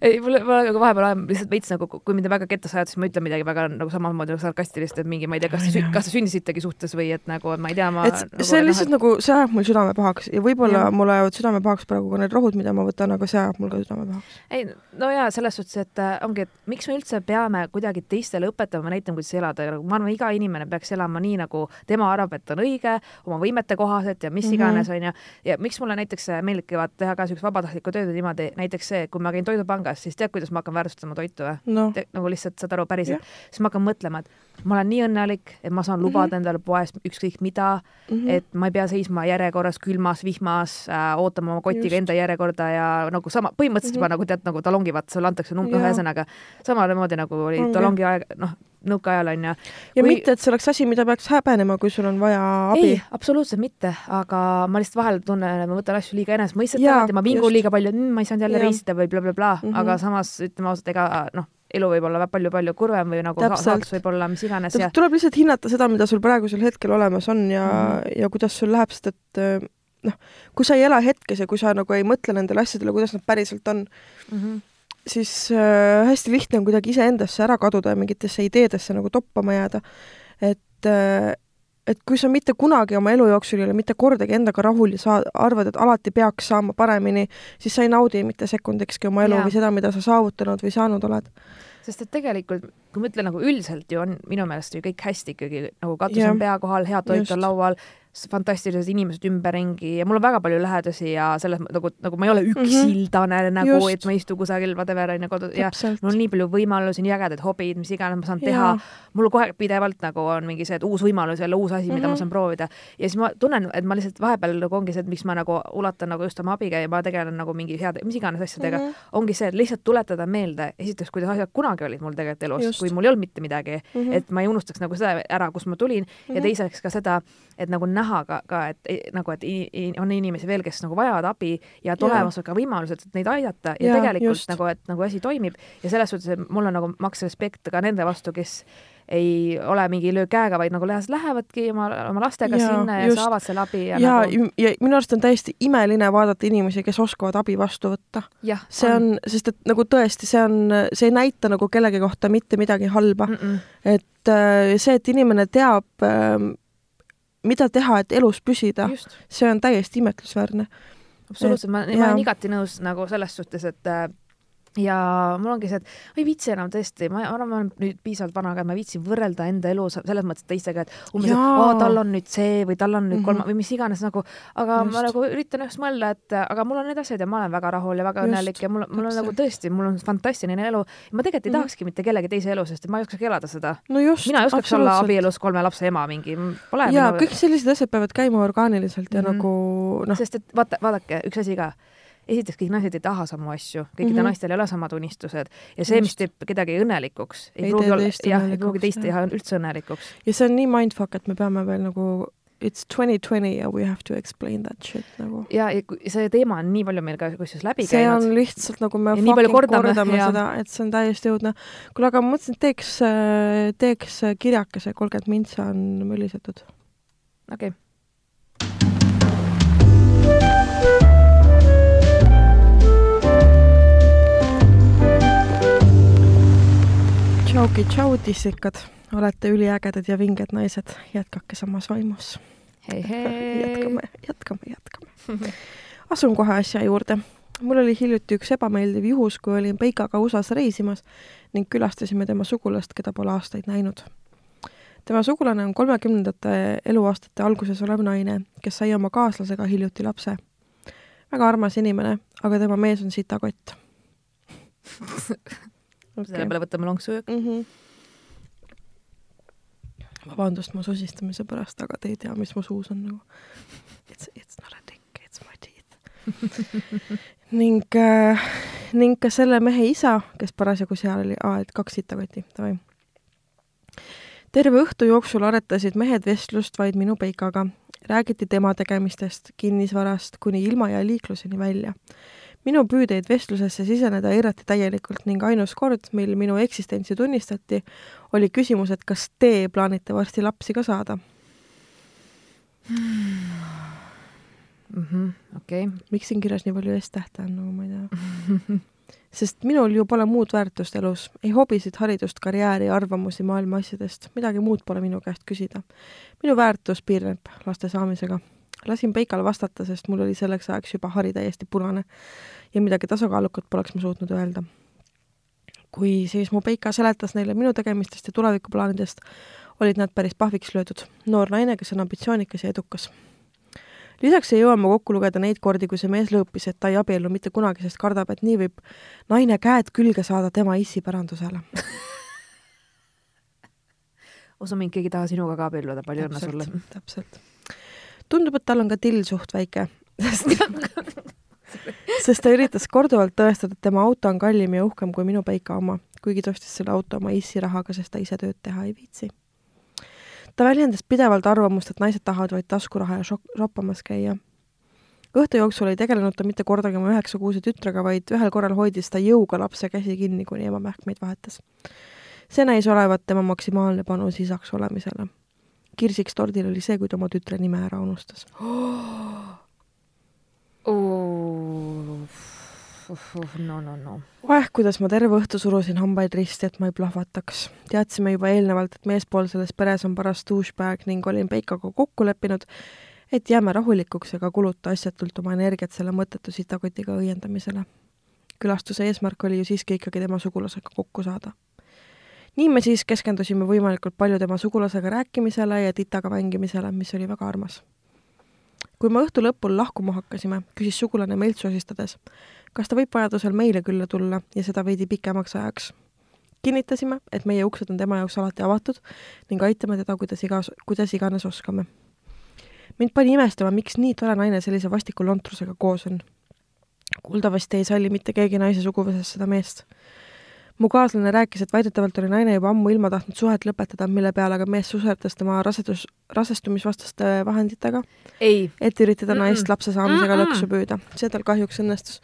ei mul, ma nagu vahepeal olen lihtsalt veits nagu, kui mind väga ketta sajad, siis ma ütlen midagi väga nagu samamoodi nagu sarkastilist, et mingi, ma ei tea, kas te, kas te sündisitegi suhtes või et nagu ma ei tea, ma et see lihtsalt nagu, see ajab mul südame pahaks ja võib-olla mul ajavad südame pahaks praegu ka need rohud, mida ma võtan, aga see ajab mul ka südame pahaks. ei, no jaa, selles suhtes, et äh, ongi, et miks me üldse peame kuidagi teistele õpetama, näitama, kuidas elada ja nagu ma arvan, iga inimene peaks elama nii, nagu tema arvab, et on õige, oma võimete kohaselt ja mis Mhm. iganes, onju. ja miks mulle näiteks äh, meeldibki vaata teha ka siukest vabatahtlikku tööd niimoodi, näiteks see, kui ma käin Toidupangas, siis tead, kuidas ma hakkan väärtustama toitu või? noh, nagu lihtsalt saad aru päriselt, siis ma hakkan mõtlema, et ma olen nii õnnelik, et ma saan lubada Mhm. endale poest ükskõik mida mm, -hmm. et ma ei pea seisma järjekorras külmas, vihmas äh,, ootama oma kotiga Just. enda järjekorda ja nagu sama, põhimõtteliselt Mhm. juba nagu tead, nagu talongi vaata, sulle antakse num-, Jaa. ühesõnaga samamoodi nagu oli Ongi. talongi aeg, noh, nõukaajal onju. ja Kui- mitte, et see oleks asi, mida peaks häbenema, kui sul on vaja abi ei, absoluutselt mitte, aga ma lihtsalt vahel tunnen, et ma võtan asju liiga Jaa, enesestmõistetavalt ja ma vingun liiga palju, ma ei saanud jälle Jah. reisida või blablabla bla,, bla, bla, aga samas ütleme ausalt, ega noh, elu võib olla palju-palju kurvem või nagu saatus võib olla mis iganes ja tuleb lihtsalt hinnata seda, mida sul praegusel hetkel olemas on ja mm. -hmm. ja kuidas sul läheb, sest et äh, noh, kui sa ei ela hetkes ja kui sa nagu ei mõtle nendele asjadele, kuidas nad päriselt on, mm. -hmm. Siis äh, hästi lihtne on kuidagi iseendasse ära kaduda ja mingitesse ideedesse nagu toppama jääda. et äh, et kui sa mitte kunagi oma elu jooksul ei ole mitte kordagi endaga rahul ja sa arvad, et alati peaks saama paremini, siis sa ei naudi mitte sekundikski oma elu Jaa. või seda, mida sa saavutanud või saanud oled. sest et tegelikult, kui ma ütlen nagu üldiselt ju on minu meelest ju kõik hästi ikkagi nagu katus Jah. on pea kohal, hea toit Just. on laual, fantastilised inimesed ümberringi ja mul on väga palju lähedusi ja selles nagu, nagu ma ei ole üksildane mm -hmm. nagu, Mhm. Et ma ei istu kusagil whatever onju kodus ja mul on nii palju võimalusi, nii ägedaid hobid, mis iganes ma saan teha mul kohe pidevalt nagu on mingi see, et uus võimalus jälle uus asi mm, -hmm. mida ma Mhm. saan proovida. ja siis ma tunnen, et ma lihtsalt vahepeal nagu ongi see, et miks ma nagu ulatan nagu just oma abiga ja ma tegelen nagu mingi heade, mis iganes asjadega mm, Mhm. -hmm. ongi see, et lihtsalt tuletada meelde, esiteks, kuidas asjad kunagi olid mul tegelikult elus kui mul ei olnud mitte midagi mm, Mhm. -hmm. et ma ei unustaks nagu seda ära, kust ma tulin mm -hmm. ja Mhm. teiseks ka seda, et nagu näha ka, ka, et nagu, et i- i- on inimesi veel, kes nagu vajavad abi ja et Jaa. olemas on ka võimalused, et neid aidata ja, ja tegelikult just. nagu, et nagu asi toimib ja selles suhtes, et mul on nagu maks respekt ka nende vastu, kes ei ole mingi löö käega, vaid nagu lähes- lähevadki oma, oma lastega ja, sinna ja just. saavad selle abi ja, ja, nagu ja minu arust on täiesti imeline vaadata inimesi, kes oskavad abi vastu võtta. see on, sest et nagu tõesti, see on, see ei näita nagu kellegi kohta mitte midagi halba mm. mm. et äh, see, et inimene teab äh,, mida teha, et elus püsida, see on täiesti imetlusväärne. absoluutselt, ma, ma olen igati nõus nagu selles suhtes, et äh, ja mul ongi see, et ma ei viitsi enam tõesti, ma arvan, ma olen nüüd piisavalt vana et ma ei viitsi võrrelda enda elu selles mõttes teistega, et umbes, et tal on nüüd see või tal on nüüd Mhm. kolma või mis iganes nagu, aga Just. ma nagu üritan just mõelda, et aga mul on need asjad ja ma olen väga rahul ja väga Just, õnnelik ja mul, mul on nagu tõesti, mul on fantastiline elu ma tegelikult ei Mhm. tahakski mitte kellegi teise elu, sest et ma ei oskagi elada seda. no mina ei oskaks olla abielus kolme lapse ema mingi, pole ja minu- kõik sellised asjad peavad käima orgaaniliselt ja Mhm. nagu noh, sest et vaata, vaadake, üks asi ka. esiteks, kõik naised ei taha samu asju, kõikidel mm. -hmm. naistel ei ole samad unistused ja see, mis teeb kedagi õnnelikuks, ei pruugi olla, jah, ei pruugi teist teha üldse õnnelikuks. ja see on nii mindfuck, et me peame veel nagu it's twenty twenty ja we have to explain that shit nagu. ja, ja see teema on nii palju meil ka kusjuures läbi see käinud on. lihtsalt nagu me Ja fucking kordame, kordame jaa. seda, et see on täiesti õudne. kuule, aga ma mõtlesin, et teeks, teeks kirjakese kolmkümmend mintsa on möllisetud. okei okay., tšauki tšau, tissikad, olete üliägedad ja vinged naised, jätkake samas vaimus. hei, hei. jätkame, jätkame, jätkame. asun kohe asja juurde. mul oli hiljuti üks ebameeldiv juhus, kui olin Peikaga USA-s reisimas ning külastasime tema sugulast, keda pole aastaid näinud. tema sugulane on kolmekümnendate eluaastate alguses olev naine, kes sai oma kaaslasega hiljuti lapse. väga armas inimene, aga tema mees on sitakott okay. selle peale võtame lonksu ja mm. -hmm. vabandust mu sosistamise pärast, aga te ei tea, mis mu suus on nagu. It's, it's not a dick, it's my teeth ning äh,, ning ka selle mehe isa, kes parasjagu seal oli, aa, et kaks sitakotti, davai. terve õhtu jooksul aretasid mehed vestlust vaid minu peikaga. räägiti tema tegemistest, kinnisvarast kuni ilma ja liikluseni välja minu püüdeid vestlusesse siseneda eirati täielikult ning ainus kord, mil minu eksistentsi tunnistati, oli küsimus, et kas te plaanite varsti lapsi ka saada mm. -hmm, okei miks siin kirjas nii palju S-tähte on, nagu ma ei tea sest minul ju pole muud väärtust elus, ei hobisid, haridust, karjääri, arvamusi maailma asjadest, midagi muud pole minu käest küsida. minu väärtus piirneb laste saamisega lasin Peikal vastata, sest mul oli selleks ajaks juba hari täiesti punane ja midagi tasakaalukat poleks ma suutnud öelda. kui siis mu Peika seletas neile minu tegemistest ja tulevikuplaanidest, olid nad päris pahviks löödud. noor naine, kes on ambitsioonikas ja edukas. lisaks ei jõua ma kokku lugeda neid kordi, kui see mees lõõpis, et ta ei abiellu mitte kunagi, sest kardab, et nii võib naine käed külge saada tema issi pärandusele usu mind, keegi ei taha sinuga ka abielluda, palju õnne sulle. täpselt tundub, et tal on ka till suht väike, sest ta üritas korduvalt tõestada, et tema auto on kallim ja uhkem kui minu Peika oma, kuigi ta ostis selle auto oma issi rahaga, sest ta ise tööd teha ei viitsi. ta väljendas pidevalt arvamust, et naised tahavad vaid taskuraha ja šok-, shoppamas käia. õhtu jooksul ei tegelenud ta mitte kordagi oma üheksakuuse tütrega, vaid ühel korral hoidis ta jõuga lapse käsi kinni, kuni ema mähkmeid vahetas. see näis olevat tema maksimaalne panus isaks olemisele kirsiks tordil oli see, kui ta oma tütre nime ära unustas oh.. no, no, no. oeh, kuidas ma terve õhtu surusin hambaid risti, et ma ei plahvataks. teadsime juba eelnevalt, et meespool selles peres on paras douchebag ning olin Peikaga kokku leppinud, et jääme rahulikuks ega kuluta asjatult oma energiat selle mõttetu sitakotiga õiendamisele. külastuse eesmärk oli ju siiski ikkagi tema sugulasega kokku saada nii me siis keskendusime võimalikult palju tema sugulasega rääkimisele ja titaga mängimisele, mis oli väga armas. kui me õhtu lõpul lahkuma hakkasime, küsis sugulane meilt sosistades, kas ta võib vajadusel meile külla tulla ja seda veidi pikemaks ajaks. kinnitasime, et meie uksed on tema jaoks alati avatud ning aitame teda, kuidas igas, kuidas iganes oskame. mind pani imestama, miks nii tore naine sellise vastiku lontrusega koos on. kuuldavasti ei salli mitte keegi naise suguvõsas seda meest mu kaaslane rääkis, et väidetavalt oli naine juba ammu ilma tahtnud suhet lõpetada, mille peale aga mees suserdas tema rasedus, rasestumisvastaste vahenditega. et üritada mm -mm. naist lapse saamisega mm -mm. lõksu püüda. see tal kahjuks õnnestus.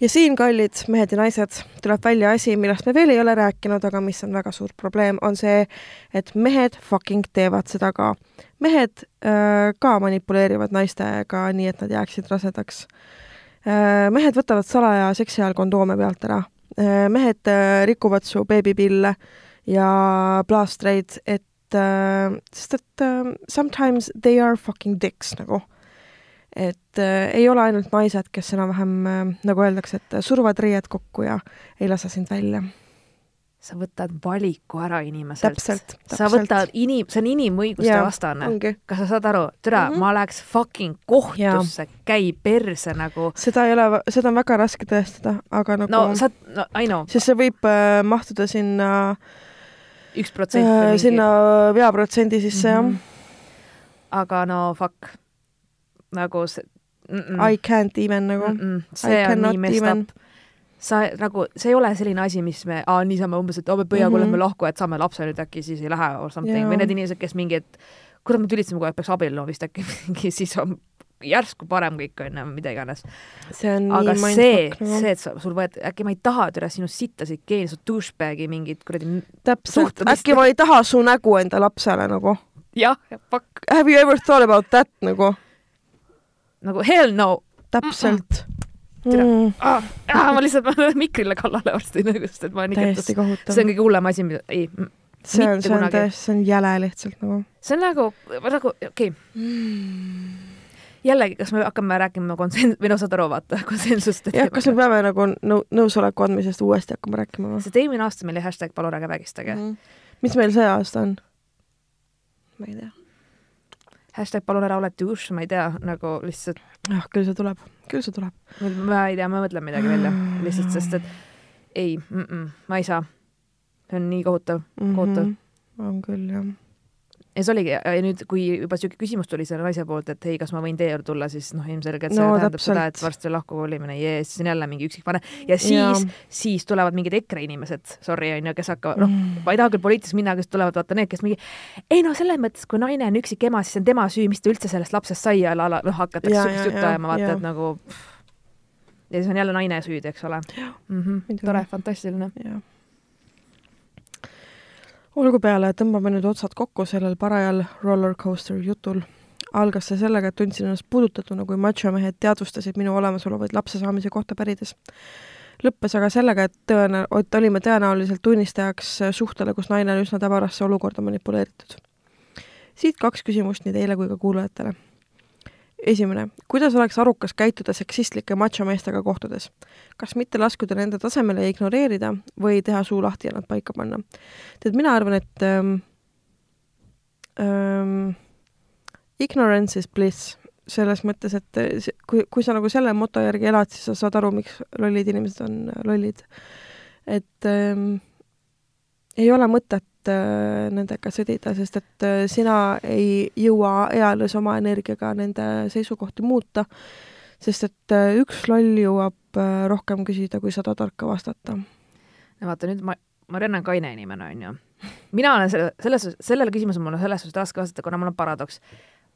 ja siin, kallid mehed ja naised, tuleb välja asi, millest me veel ei ole rääkinud, aga mis on väga suur probleem, on see, et mehed fucking teevad seda ka. mehed äh, ka manipuleerivad naistega nii, et nad jääksid rasedaks äh,. mehed võtavad salaja seksi ajal kondoome pealt ära mehed äh, rikuvad su beebipille ja plaastreid, et äh, sest et sometimes they are fucking dicks nagu. et ei ole ainult naised, kes enam-vähem, nagu öeldakse, et suruvad riied kokku ja ei lase sind välja sa võtad valiku ära inimeselt. sa võtad inim-, see on inimõiguste ja, vastane. kas sa saad aru, türa mm, -hmm. ma läheks fucking kohtusse, käi perse nagu. seda ei ole, seda on väga raske tõestada, aga nagu no sa, no I know. sest see võib äh, mahtuda sinna üks protsent äh, mingi... sinna veaprotsendi sisse mm, -hmm. jah. aga no fuck, nagu see mm -mm. I can't even nagu mm. -mm. see I on nii messed up sa nagu, see ei ole selline asi, mis me, niisama umbes, et oh, pöiaga mm -hmm. lahku, et saame lapse nüüd äkki siis ei lähe or something või need inimesed, kes mingi, et kurat, me tülistasime kogu aeg, peaks abielluma vist äkki mingi, siis on järsku parem kõik onju, mida iganes. aga see, see, et sa, sul võet-, äkki ma ei taha türa sinu sittasid geene, su douchebag'i mingit kuradi täpselt, äkki ma ei taha su nägu enda lapsele nagu. jah, fuck. Have you ever thought about that nagu? nagu hell no. täpselt mm. -mm mm.. Ah, ah, ma lihtsalt, ma mikrile kallale varsti, nagu, sest et ma täiesti kohutav. see on kõige hullem asi, mida, ei. see on, see on täiesti, see on jäle lihtsalt nagu. see on nagu, nagu, okei okay. mm jällegi, kas me hakkame rääkima konsens-, või noh, saad aru, vaata, konsensust. jah, kas me peame nagu nõu-, nõusoleku andmisest uuesti hakkama rääkima või? sest eelmine aasta meil oli hashtag palun ärge vägistage mm. -hmm. mis meil see aasta on? ma ei tea. Hashtag palun ära ole douche, ma ei tea, nagu lihtsalt, jah, küll see tuleb, küll see tuleb. ma ei tea, ma mõtlen midagi välja lihtsalt, sest et ei mm, -mm, ma ei saa. see on nii kohutav. Kohutav. Mhm. on küll jah. Ja see oligi, ja nüüd, kui juba siuke küsimus tuli selle naise poolt, et hei, kas ma võin teie juurde tulla, siis noh, ilmselgelt see No tähendab täpselt. seda, et varsti on lahkukolimine, jee, siis on jälle mingi üksikvanem ja siis siis tulevad mingid EKRE inimesed, sorry onju, kes hakkavad, noh, Mm. ma ei taha küll poliitiliselt minna, kes tulevad vaata need, kes mingi ei no selles mõttes, kui naine on üksik ema, siis on tema süü, mis ta üldse sellest lapsest sai ja la- la- noh, hakatakse jaa, juttu ajama, vaata et nagu ja siis on jälle naine süüdi, eks ole mm. -hmm. tore, fantastiline. jah. Olgu peale, tõmbame nüüd otsad kokku sellel parajal rollercoaster jutul. algas see sellega, et tundsin ennast puudutatuna, kui machomehed teadvustasid minu olemasolu vaid lapse saamise kohta pärides. lõppes aga sellega, et tõene-, et olime tõenäoliselt tunnistajaks suhtele, kus naine on üsna täbarasse olukorda manipuleeritud. siit kaks küsimust nii teile kui ka kuulajatele. esimene, kuidas oleks arukas käituda seksistlike machomeestega kohtudes? kas mitte laskuda nende tasemele ja ignoreerida või teha suu lahti ja nad paika panna. tead, mina arvan, et ähm, ähm, ignorance is bliss selles mõttes, et äh, see- kui, kui sa nagu selle moto järgi elad, siis sa saad aru, miks lollid inimesed on äh, lollid. et ähm, ei ole mõtet äh, nendega sõdida, sest et äh, sina ei jõua eales oma energiaga nende seisukohti muuta sest et äh, üks loll jõuab rohkem küsida, kui sada tarka vastata. ja vaata nüüd ma, Marianne on kaine inimene, onju. mina olen selle, selles, sellele küsimusele mul on selles suhtes raske vastata, kuna mul on paradoks.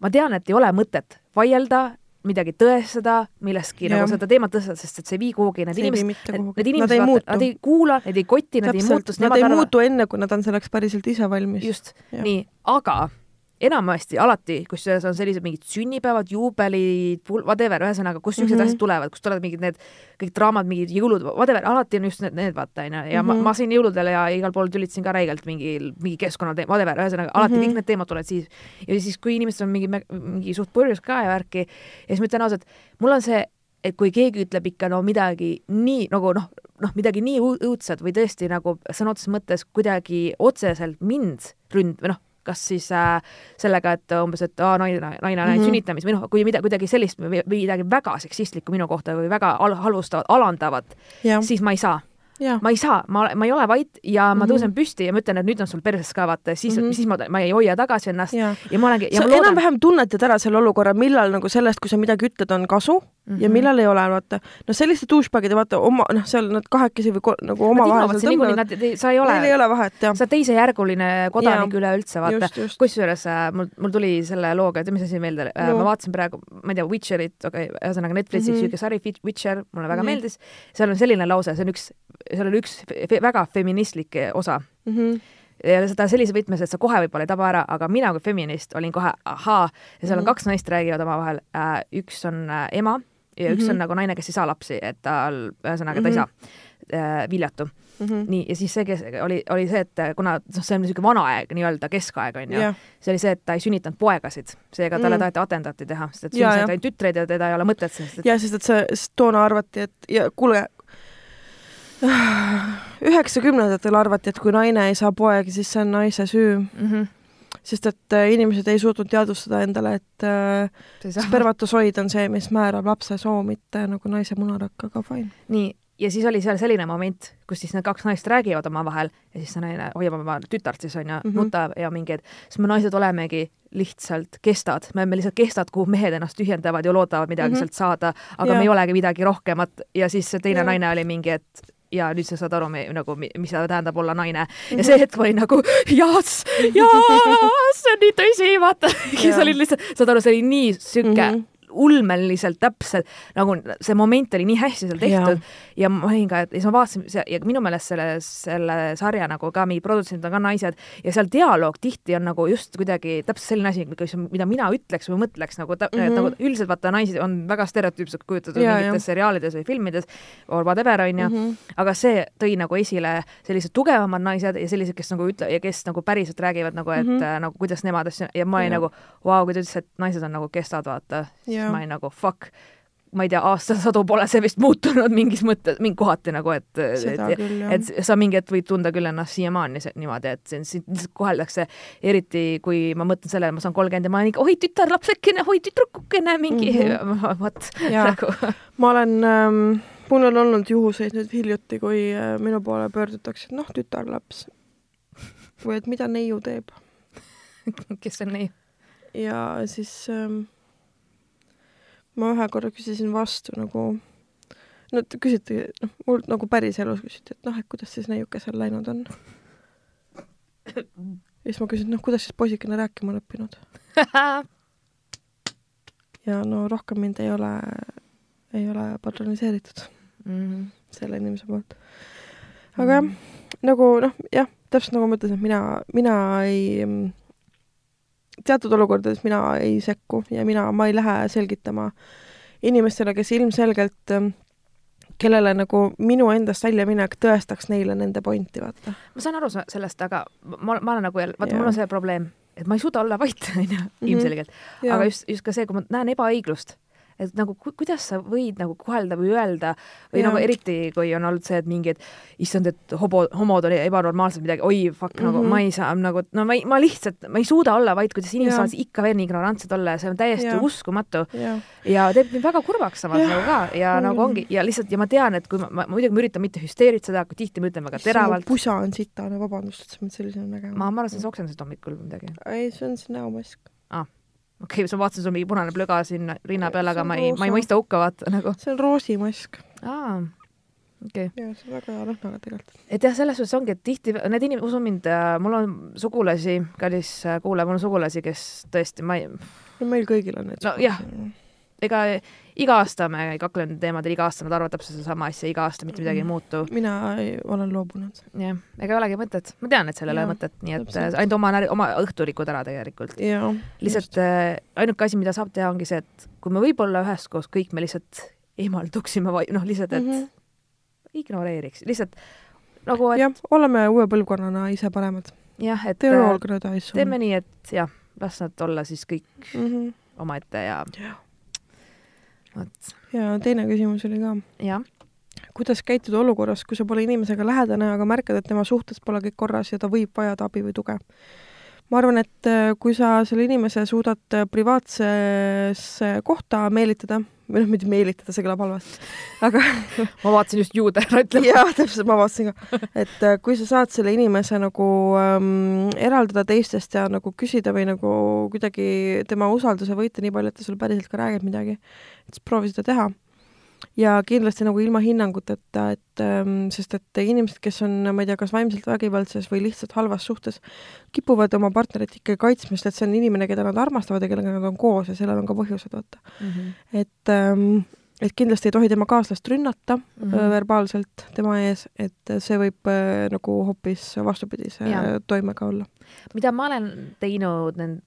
ma tean, et ei ole mõtet vaielda, midagi tõestada, millestki nagu seda teemat tõstada, sest et see ei vii kuhugi, need inimesed, need, need Nad inimesed ei vaata, muutu. nad ei kuula, need ei koti, nad ei muutu, nad ei arvavad, muutu enne, kui nad on selleks päriselt ise valmis. just, nii, aga enamasti alati, kusjuures on sellised mingid sünnipäevad, juubelid, whatever, ühesõnaga, kus niisugused mm Mhm. -hmm. asjad tulevad, kus tulevad mingid need kõik draamad, mingid jõulud, whatever, alati on just need, need vaata onju ja mm -hmm. ma, Mhm. ma siin jõuludel ja igal pool tülitasin ka räigelt mingi, mingi keskkonnateema, whatever, ühesõnaga alati mm Mhm. -hmm. kõik need teemad tulevad siis ja siis, kui inimestel on mingi, mingi suht purjus ka ja värki ja siis ma ütlen ausalt, mul on see et kui keegi ütleb ikka no midagi nii nagu noh, noh midagi nii õu- õudset või tõesti nagu sõna otseses mõttes kuidagi otseselt mind ründ- või noh, kas siis äh, sellega, et umbes, et aa, naine, naine näinud mm Mhm. -hmm. sünnitamis või noh, kui mida, kuidagi sellist või midagi väga seksistlikku minu kohta või väga al- halvustavat, alandavat, siis ma ei saa. Ma ei saa, ma, ma ei ole vait ja ma Mhm. tõusen püsti ja ma ütlen, et nüüd on sul perses ka vaata, siis mm, Mhm. -hmm. siis ma, ma ei hoia tagasi ennast ja, ja ma olengi ja sa enam-vähem tunnetad ära selle olukorra, millal nagu sellest, kui sa midagi ütled, on kasu mm Mhm. -hmm. ja millal ei ole, vaata. no selliste douchebag'ide, vaata oma, noh, seal nad kahekesi või ko- nagu omavahel seal tõmbavad, sa ei ole neil ei ole vahet, jah. sa oled teisejärguline kodanik üleüldse, vaata kusjuures äh, mul, mul tuli selle looga, tead, mis asi meelde äh, No. ma vaatasin praegu, ma ei tea, Witcherit, okei okay,, ühesõnaga Netflixis Mhm. mm -hmm. sari Witcher, mulle väga mm Mhm. -hmm. meeldis. seal on selline lause, see on üks, seal oli üks fe, väga feministlik osa Mhm. ja seda sellises võtmes, et sa kohe võib-olla ei taba ära, aga mina kui feminist olin kohe ahaa ja seal on Mhm. kaks naist räägivad omavahel äh,, üks on äh, ema ja üks Mhm. on nagu naine, kes ei saa lapsi, et tal ühesõnaga ta ei Mhm. saa äh, viljatu Mhm. nii, ja siis see, kes oli, oli see, et kuna noh, see on niisugune vana aeg nii-öelda, keskaeg on ju jah, see oli see, et ta ei sünnitanud poegasid, seega talle Mm. taheti atentaati teha, sest et sünnisid ainult tütreid ja teda ei ole mõtet, sest et ja sest, et see, toona arvati, et ja kuule, üheksakümnendatel arvati, et kui naine ei saa poegi, siis see on naise süü, mm -hmm. sest et äh, inimesed ei suutnud teadvustada endale, et äh, spermatosoid on see, mis määrab lapse soo, mitte nagu naise munarakk, aga fine. nii, ja siis oli seal selline moment, kus siis need kaks naist räägivad omavahel ja siis see naine hoiab oma tütart siis onju mm. -hmm. nutab ja mingi, et siis me naised olemegi lihtsalt kestad, me oleme lihtsalt kestad, kuhu mehed ennast tühjendavad ja loodavad midagi mm. -hmm. sealt saada, aga Jaa. me ei olegi midagi rohkemat ja siis see teine Jaa. naine oli mingi, et ja nüüd sa saad aru, nagu mi- mis tähendab olla naine ja Mhm. see hetk ma olin nagu jaas, jaas, see on nii tõsi, vaata. siis Jaa. oli lihtsalt, saad aru, see oli nii sihuke mm. -hmm ulmeliselt täpselt nagu see moment oli nii hästi seal tehtud ja, ja ma olin ka, et ja siis ma vaatasin ja minu meelest selle, selle sarja nagu ka mingid produtsendid on ka naised ja seal dialoog tihti on nagu just kuidagi täpselt selline asi, mida mina ütleks või mõtleks nagu mm. -hmm. nagu üldiselt vaata naisi on väga stereotüüpselt kujutatud Jaa, mingites seriaalides või filmides whatever onju mm. -hmm. aga see tõi nagu esile sellised tugevamad naised ja sellised, kes nagu ütle- ja kes nagu päriselt räägivad nagu, et mm. -hmm. nagu kuidas nemad asju ja ma olin nagu vau, kui ta ütles, et naised on nagu kestad, vaata, siis ma olin nagu fuck, ma ei tea, aastasadu pole see vist muutunud mingis mõttes, mingi kohati nagu, et, seda et, küll, jah. et sa mingi hetk võid tunda küll ennast siiamaani niimoodi, et sind lihtsalt koheldakse, eriti kui ma mõtlen sellele, ma saan kolmkümmend ja ma olen ikka, oi tütarlapsekene, oi tüdrukukene, mingi mm -hmm. vot nagu ma olen ähm, mul on olnud juhuseid nüüd hiljuti, kui äh, minu poole pöördutakse, et noh, tütarlaps. või et mida neiu teeb. kes on nii ja siis ähm, ma ühe korra küsisin vastu nagu, no te küsite, noh, mul nagu päriselus küsiti, et noh, et kuidas siis neiukesel läinud on. ja siis ma küsin, noh, kuidas siis poisikene rääkima on õppinud. ja no rohkem mind ei ole, ei ole patroniseeritud mm. selle inimese poolt. aga jah, nagu noh, jah, täpselt nagu ma ütlesin, et mina, mina ei, teatud olukordades mina ei sekku ja mina, ma ei lähe selgitama inimestele, kes ilmselgelt, kellele nagu minu endast väljaminek tõestaks neile nende pointi, vaata. ma saan aru sellest, aga ma, ma olen nagu jälle, vaata, mul on see probleem, et ma ei suuda olla vait, onju, Mhm. ilmselgelt. aga just, just ka see, kui ma näen ebaõiglust, et nagu ku, kuidas sa võid nagu kohelda või öelda või Jaa. nagu eriti, kui on olnud see, et mingi, et issand, et hobo, homod oli ebanormaalsed midagi, oi fuck mm, -hmm. nagu Mhm. ma ei saa nagu, no ma ei, ma lihtsalt, ma ei suuda olla vait, kuidas inimesed saavad ikka veel nii ignorantsed olla ja see on täiesti Jaa. uskumatu ja teeb mind väga kurvaks samas nagu ka ja Mm. nagu ongi ja lihtsalt ja ma tean, et kui ma, ma muidugi ma üritan mitte hüsteeritseda, aga tihti ma ütlen väga teravalt. pusa on sitane, vabandust, et sa mind sellisena nägema. ma, ma arvan, et sa oksendasid hommikul midagi. ei, see on see näomask. Okei okay,, ma vaatasin, sul on mingi punane plöga siin rinna peal, aga ma ei, ma ei mõista hukka vaata nagu. see on roosimask. aa, okei okay.. ja see on väga hea lõhnaga tegelikult. et jah, selles suhtes ongi, et tihti need inimesed, usu mind, mul on sugulasi, kallis äh, kuulaja, mul on sugulasi, kes tõesti, ma ei, no meil kõigil on need No jah. ega iga aasta me ei kakle nende teemadel, iga aasta nad arvavad täpselt sedasama asja, iga aasta mitte midagi ei muutu. mina ei, olen loobunud. jah, ega ei olegi mõtet, ma tean, et sellel ei ole mõtet, nii et ainult oma, oma õhtu rikud ära tegelikult. lihtsalt äh, ainuke asi, mida saab teha, ongi see, et kui me võib-olla üheskoos kõik me lihtsalt eemalduksime või noh, lihtsalt, et mm Mhm. -hmm. ignoreeriks, lihtsalt nagu, et jah, oleme uue põlvkonnana ise paremad. jah, et all äh, teeme nii, et jah, las nad olla siis kõik mm. -hmm. omaette ja Jah. vot, ja teine küsimus oli ka, jah, kuidas käituda olukorras, kui sa pole inimesega lähedane, aga märkad, et tema suhtes pole kõik korras ja ta võib vajada abi või tuge? Ma arvan, et äh, kui sa selle inimese suudad äh, privaatsesse kohta meelitada, või noh, mitte meelitada, see kõlab halvasti, aga ma vaatasin just juude ära ütlema. jah, täpselt, ma vaatasin ka, et äh, kui sa saad selle inimese nagu ähm, eraldada teistest ja nagu küsida või nagu kuidagi tema usalduse võita nii palju, et ta sulle päriselt ka räägib midagi, et siis proovi seda teha. Ja kindlasti nagu ilma hinnanguteta, et ähm, sest et inimesed, kes on, ma ei tea, kas vaimselt vägivaldses või lihtsalt halvas suhtes, kipuvad oma partnerit ikkagi kaitsma, sest et see on inimene, keda nad armastavad ja kellega nad on koos ja sellel on ka põhjused, vaata Mhm. et ähm, et kindlasti ei tohi tema kaaslast rünnata mm. -hmm. verbaalselt tema ees, et see võib äh, nagu hoopis vastupidise toimega olla. mida ma olen teinud nend-,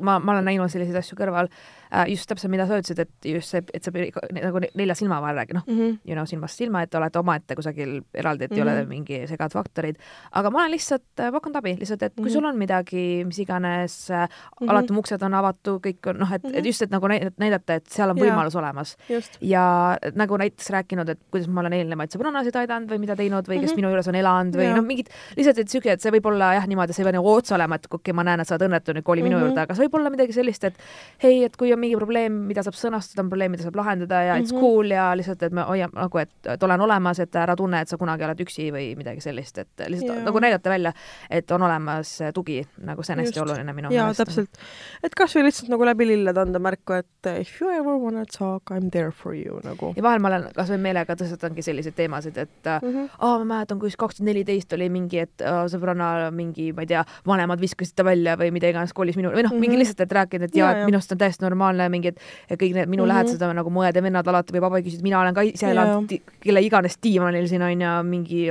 ma, ma olen näinud selliseid asju kõrval äh,, just täpselt, mida sa ütlesid, et just see, et sa nagu ne- nelja silma vahel noh, mm. -hmm. you know, silmast silma, et olete omaette kusagil eraldi, et mm -hmm. ei Mhm. ole mingi segad faktorid. aga ma olen lihtsalt äh, pakkunud abi, lihtsalt, et kui mm Mhm. -hmm. sul on midagi, mis iganes äh,, Mhm. alati mu uksed on avatud, kõik on noh, et mm, -hmm. Mhm. et just, et nagu näid- näidata, et seal on võimalus olemas just. ja nagu näiteks rääkinud, et kuidas ma olen eelnevaid sõbrannasid aidanud või mida teinud või kes mm Mhm. -hmm. minu juures on elanud või Jaa. noh, mingid lihtsalt, et siuke, et see võib olla jah, niimoodi, see ei pea nagu otse olema, et okei okay,, ma näen, et sa oled õnnetu, nüüd kooli minu Mhm. juurde, aga see võib olla midagi sellist, et hei, et kui on mingi probleem, mida saab sõnastada, on probleem, mida saab lahendada ja it's Mhm. cool ja lihtsalt, et me hoiame nagu, et, et olen olemas, et ära tunne, et sa kunagi oled üksi või midagi sellist, et lihtsalt Jaa. nagu näidata välja, et on olemas tugi, nagu see on hästi Just. oluline minu jaa, meelest. täpselt. et kas või lihtsalt nagu läbi lillede anda märku, et if you ever wanna talk, I m there for you nagu ja vahel ma olen kasvõi meelega tõstatangi selliseid teemasid, et mm mm. -hmm. aa, ma mäletan, kui kaks tuhat neliteist oli mingi, et aa, sõbranna mingi, ma ei tea, vanemad viskasid ta välja või mida iganes kolis minu või noh mm -hmm., mingi Mhm. lihtsalt, et rääkida, et jaa ja,, et minu arust on täiesti normaalne mingi, et kõik need minu mm. -hmm. lähedased on nagu mu õed ja vennad alati või papa küsisid, mina olen ka ise elanud, kelle iganes diivanil siin on ja mingi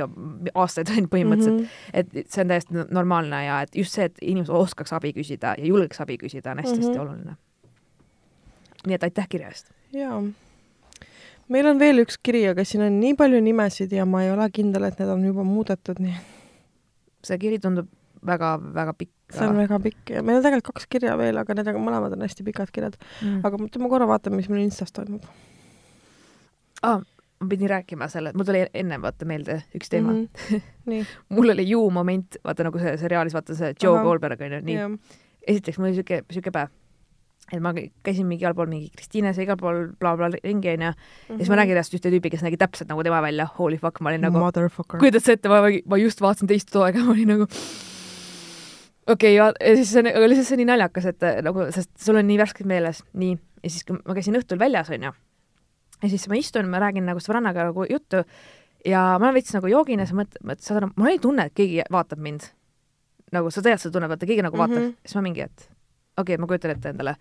aastaid on põhimõtteliselt mm. -hmm. et see on täiesti no- normaalne ja et just see, et inimesed oskaks abi küsida ja julgeks abi küsida on hästi-hästi mm. -hmm. oluline. nii et aitäh kirja eest. jaa. meil on veel üks kiri, aga siin on nii palju nimesid ja ma ei ole kindel, et need on juba muudetud, nii see kiri tundub väga-väga pikk. See on väga pikk ja meil on tegelikult kaks kirja veel, aga need on mõlemad on hästi pikad kirjad. mm.. aga ma- korra vaatan, mis meil Instas toimub. ah, ma pidin rääkima selle, mul tuli enne vaata meelde üks teema mm. Mhm. -hmm. mul oli ju moment, vaata nagu see seriaalis, vaata see Joe Ahah. Goldberg onju, nii. jah. esiteks mul oli siuke, siuke päev, et ma käisin mingi igal pool mingi Kristiines ja igal pool blablabla bla, ringi onju ja siis ma nägin reaalselt ühte tüüpi, kes nägi täpselt nagu tema välja, holy fuck, ma olin nagu, kujutad sa ette, ma, ma just vaatasin teist toega, ma olin nagu okei okay,, ja siis see on, aga lihtsalt see on nii naljakas, et äh, nagu, sest sul on nii värskelt meeles, nii, ja siis, kui ma käisin õhtul väljas, onju, ja siis ma istun, ma räägin nagu sõbrannaga nagu juttu ja ma olen veits nagu joogines ja mõtlen, et saad aru, mul oli tunne, et keegi vaatab mind. nagu sa tead seda tunnet, vaata keegi nagu vaatab mm. -hmm. siis ma mingi, et okei okay,, ma kujutan ette endale.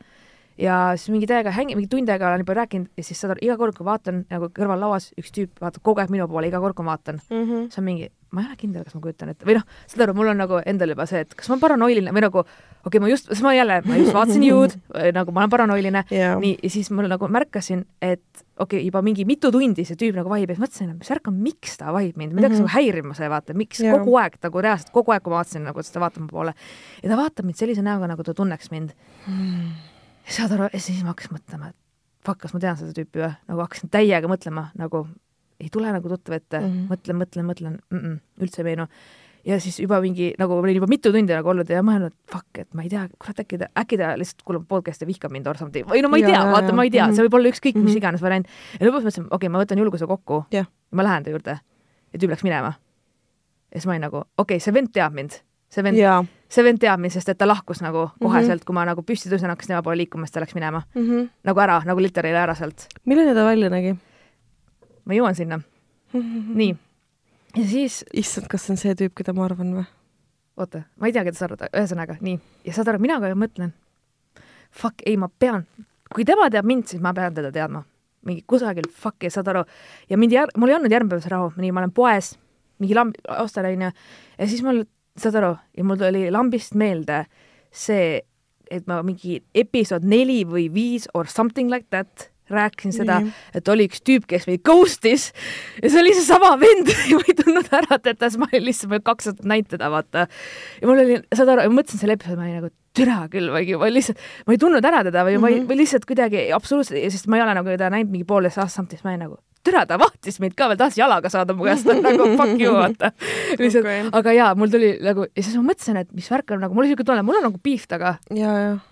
ja siis mingi täiega hängi, mingi tund aega olen juba rääkinud ja siis saad aru, iga kord, kui vaatan nagu kõrval lauas üks tüüp vaatab kogu aeg minu poole, iga kord, kui ma vaatan, Mhm. siis on mingi, ma ei ole kindel, kas ma kujutan ette või noh, saad aru, mul on nagu endal juba see, et kas ma olen paranoiline või nagu okei okay,, ma just, siis ma jälle, ma just vaatasin jõud, nagu ma olen paranoiline, jaa. nii, ja siis mul nagu märkasin, et okei okay,, juba mingi mitu tundi see tüüp nagu vahib ja siis mõtlesin, et mis värk on, miks ta vahib mind, mind hakkas Mhm. nagu häirima see vaata, miks Jaa. kogu aeg nagu reaalselt kogu aeg, kui ma vaatasin nagu, et ta vaatab mu poole ja ta vaatab mind sellise näoga, nagu ta tunneks mind. saad aru, ja siis ma hakkasin mõtlema, et fuck, kas ma tean seda tüüpi või, nagu hakkasin täiega mõtlema nagu ei tule nagu tuttav ette mm, Mhm. -hmm. mõtlen, mõtlen, mõtlen mm, -mm, üldse ei meenu. ja siis juba mingi nagu olin juba mitu tundi nagu olnud ja mõelnud, fuck, et ma ei tea, kurat, äkki ta, äkki ta lihtsalt kuulab podcast'i ja vihkab mind or something või no ma ei Jaa, tea, vaata, ma ei tea mm, -hmm. see võib olla ükskõik mm -hmm. mis Mhm. iganes variant. ja lõpuks mõtlesin, okei okay,, ma võtan julguse kokku Jah. ma lähen ta juurde ja tüüp läks minema. ja siis ma olin nagu, okei okay,, see vend teab mind, see vend, jaa. see vend teab mind, sest et ta lahkus nagu koheselt mm, Mhm. -hmm. kui ma nagu püsti tõusen, hakkas tema poole liikuma, siis ta läks minema Mhm. nagu ära, nagu literally ära sealt. milline ta välja nägi? Ma jõuan sinna, nii. ja siis issand, kas see on see tüüp, keda ma arvan või? oota, ma ei tea, keda sa arvad, ühesõnaga nii, ja saad aru, mina ka mõtlen, fuck, ei, ma pean, kui tema teab mind, siis ma pean teda teadma. mingi kusagil, fuck, ja saad aru, ja mind jär-, mul ei olnud järgmine päev see rahu, nii, ma olen poes, mingi lamb, ostan onju, ja siis mul, saad aru, ja mul tuli lambist meelde see, et ma mingi episood neli või viis or something like that rääkisin seda et oli üks tüüp, kes meid ghost'is ja see oli seesama vend ja ma ei tundnud ära teda, siis ma olin lihtsalt, ma kaks aastat näinud teda, vaata. ja mul oli, saad aru, ma mõtlesin selle episoodi, ma olin nagu türa küll või ma lihtsalt, ma ei tundnud ära teda või mm, -hmm. ma ei, Mhm. või lihtsalt kuidagi absoluutselt, sest ma ei ole nagu teda näinud mingi poolteist aastat, siis ma olin nagu türa, ta vahtis meid ka veel, tahtis jalaga saada mu käest, nagu fuck you, vaata. lihtsalt okay., aga jaa, mul tuli nagu ja siis ma mõtlesin, et mis värk on nagu, mul oli siuke tunne, mul on nagu beef taga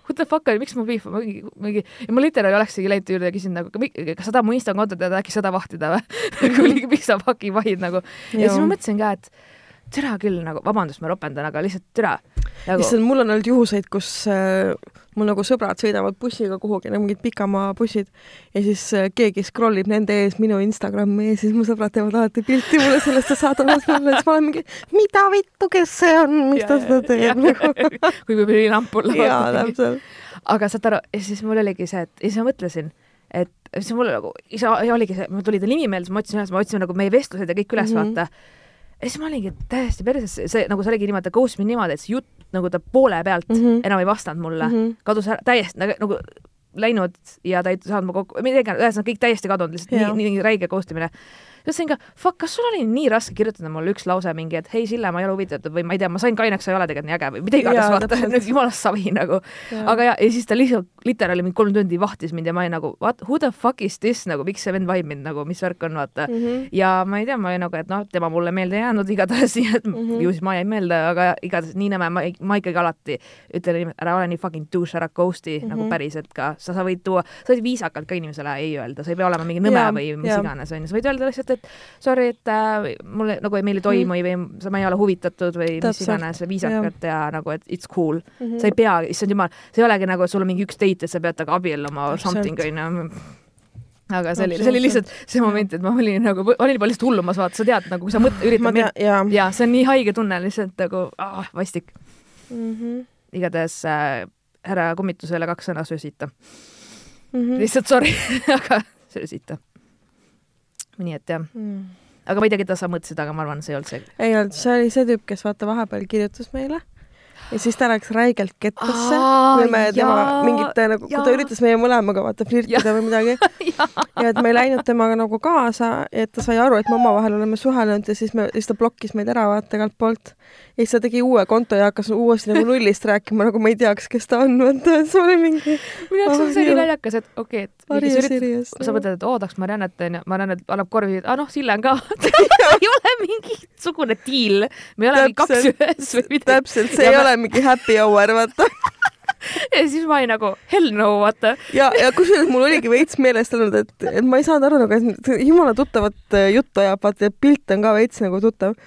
what the fuck, miks mul beef on, mingi, mingi ja ma literaali olekski läinud juurde ja küsinud nagu, kas sa tahad mu Insta kontot teada, äkki seda vahtida või nagu mingi- miks sa fucking vahid nagu. ja siis ma mõtlesin ka, et türa küll nagu, vabandust, ma ropendan, aga lihtsalt türa nagu,. issand, mul on olnud juhuseid, kus äh, mul nagu sõbrad sõidavad bussiga kuhugi, no mingid pikamaa bussid ja siis äh, keegi scroll ib nende ees minu Instagrami ja siis mu sõbrad teevad alati pilti mulle sellest ja saadavad mulle, siis ma olen mingi, mida vittu, kes see on, miks ta seda teeb nagu. kui võib nii lampulla jaa, täpselt. aga saad aru, ja siis mul oligi see, et ja siis ma mõtlesin, et siis mul nagu, ja oligi see, mul tuli ta nimi meelde, siis ma otsisin üles, ma otsisin nagu meie vestlused ja kõik üles mm. -hmm. vaata. ja siis ma olingi täiesti perses, see nagu see oligi niimoodi, ghost mind niimoodi, et see jutt nagu ta poole pealt mm. -hmm. enam ei vastanud mulle mm, -hmm. kadus ära täiesti nagu, nagu läinud ja ta ei saanud mu kokku, mida iganes, ühesõnaga kõik täiesti kadunud, lihtsalt Jaa. nii, nii räige ghost ka, fuck, kas sul oli nii raske kirjutada mulle üks lause mingi, et hei Sille, ma ei ole huvitatud või ma ei tea, ma sain kaineks, sa ei ole tegelikult nii äge või mida iganes, vaata, täpselt. jumalast savi nagu. aga ja, ja siis ta lihtsalt literaali mingi kolm tundi vahtis mind ja ma olin nagu what, who the fuck is this nagu, miks see vend vahib mind nagu, mis värk on, vaata mm. -hmm. ja ma ei tea, ma olin nagu, et noh, tema mulle meelde ei jäänud igatahes, nii et mm. -hmm. ju siis ma jäin meelde, aga igatahes nii nõme, ma, ma ikkagi alati ütlen ära ole nii fucking douche, ära ghost'i mm -hmm. nagu Mhm. päriselt ka, sa, sa võid tuua, sa võid viisakalt ka inimesele ei öelda, sa ei pea olema mingi nõme Jaa, või mis jaa. iganes onju, sa võid öelda lihtsalt, et sorry, et äh, mulle nagu ei toimu mm -hmm. või sa- ma ei ole huvitatud või mis Täpselt, iganes viisakalt ja. ja nagu, et it's cool Mhm. sa ei pea, issand jumal, see ei olegi nagu, et sul on mingi üks date, et sa pead temaga abielluma or something onju. aga see oli, see oli lihtsalt see moment, et ma olin nagu, olin juba lihtsalt hullumas, vaata, sa tead nagu, kui sa mõtled, üritad tean, jaa. ja see on nii haige tunne lihtsalt nagu ah, vastik. Mhm. igatahes äh, härra kummitusele kaks sõna söösita. Mhm. lihtsalt sorry, aga söösita. Nii et jah, aga ma ei tea, keda sa mõtlesid, aga ma arvan, see ei olnud see. ei olnud, see oli see tüüp, kes vaata vahepeal kirjutas meile. ja siis ta läks räigelt kettasse. Kui me tema jaa, mingite nagu, kui ta üritas meie mõlemaga vaata flirtida või midagi. Ja et me ei läinud temaga nagu kaasa et ta sai aru, et me omavahel oleme suhelnud ja siis me, siis ta blokkis meid ära vaata igalt poolt. Ja siis ta tegi uue konto ja hakkas uuesti nagu nullist rääkima, nagu ma ei teaks, kes ta on, vaata, see oli mingi minu jaoks see Oh, nii jõu. naljakas, et okei okay,, et üritab, serious? sa mõtled, et oodaks Mariannet onju, Mariannet annab korvi, aa noh, Sille on ka. ei ole mingisugune diil, me ei ole mingi kaks ühes või midagi. täpselt, see Ja ei ma- ole mingi happy hour, vaata. ja siis ma olin nagu hell no vaata. ja, ja kusjuures mul oligi veits meelest olnud, et, et ma ei saanud aru nagu, et jumala tuttavat äh, juttu ajab, vaata ja pilt on ka veits nagu tuttav.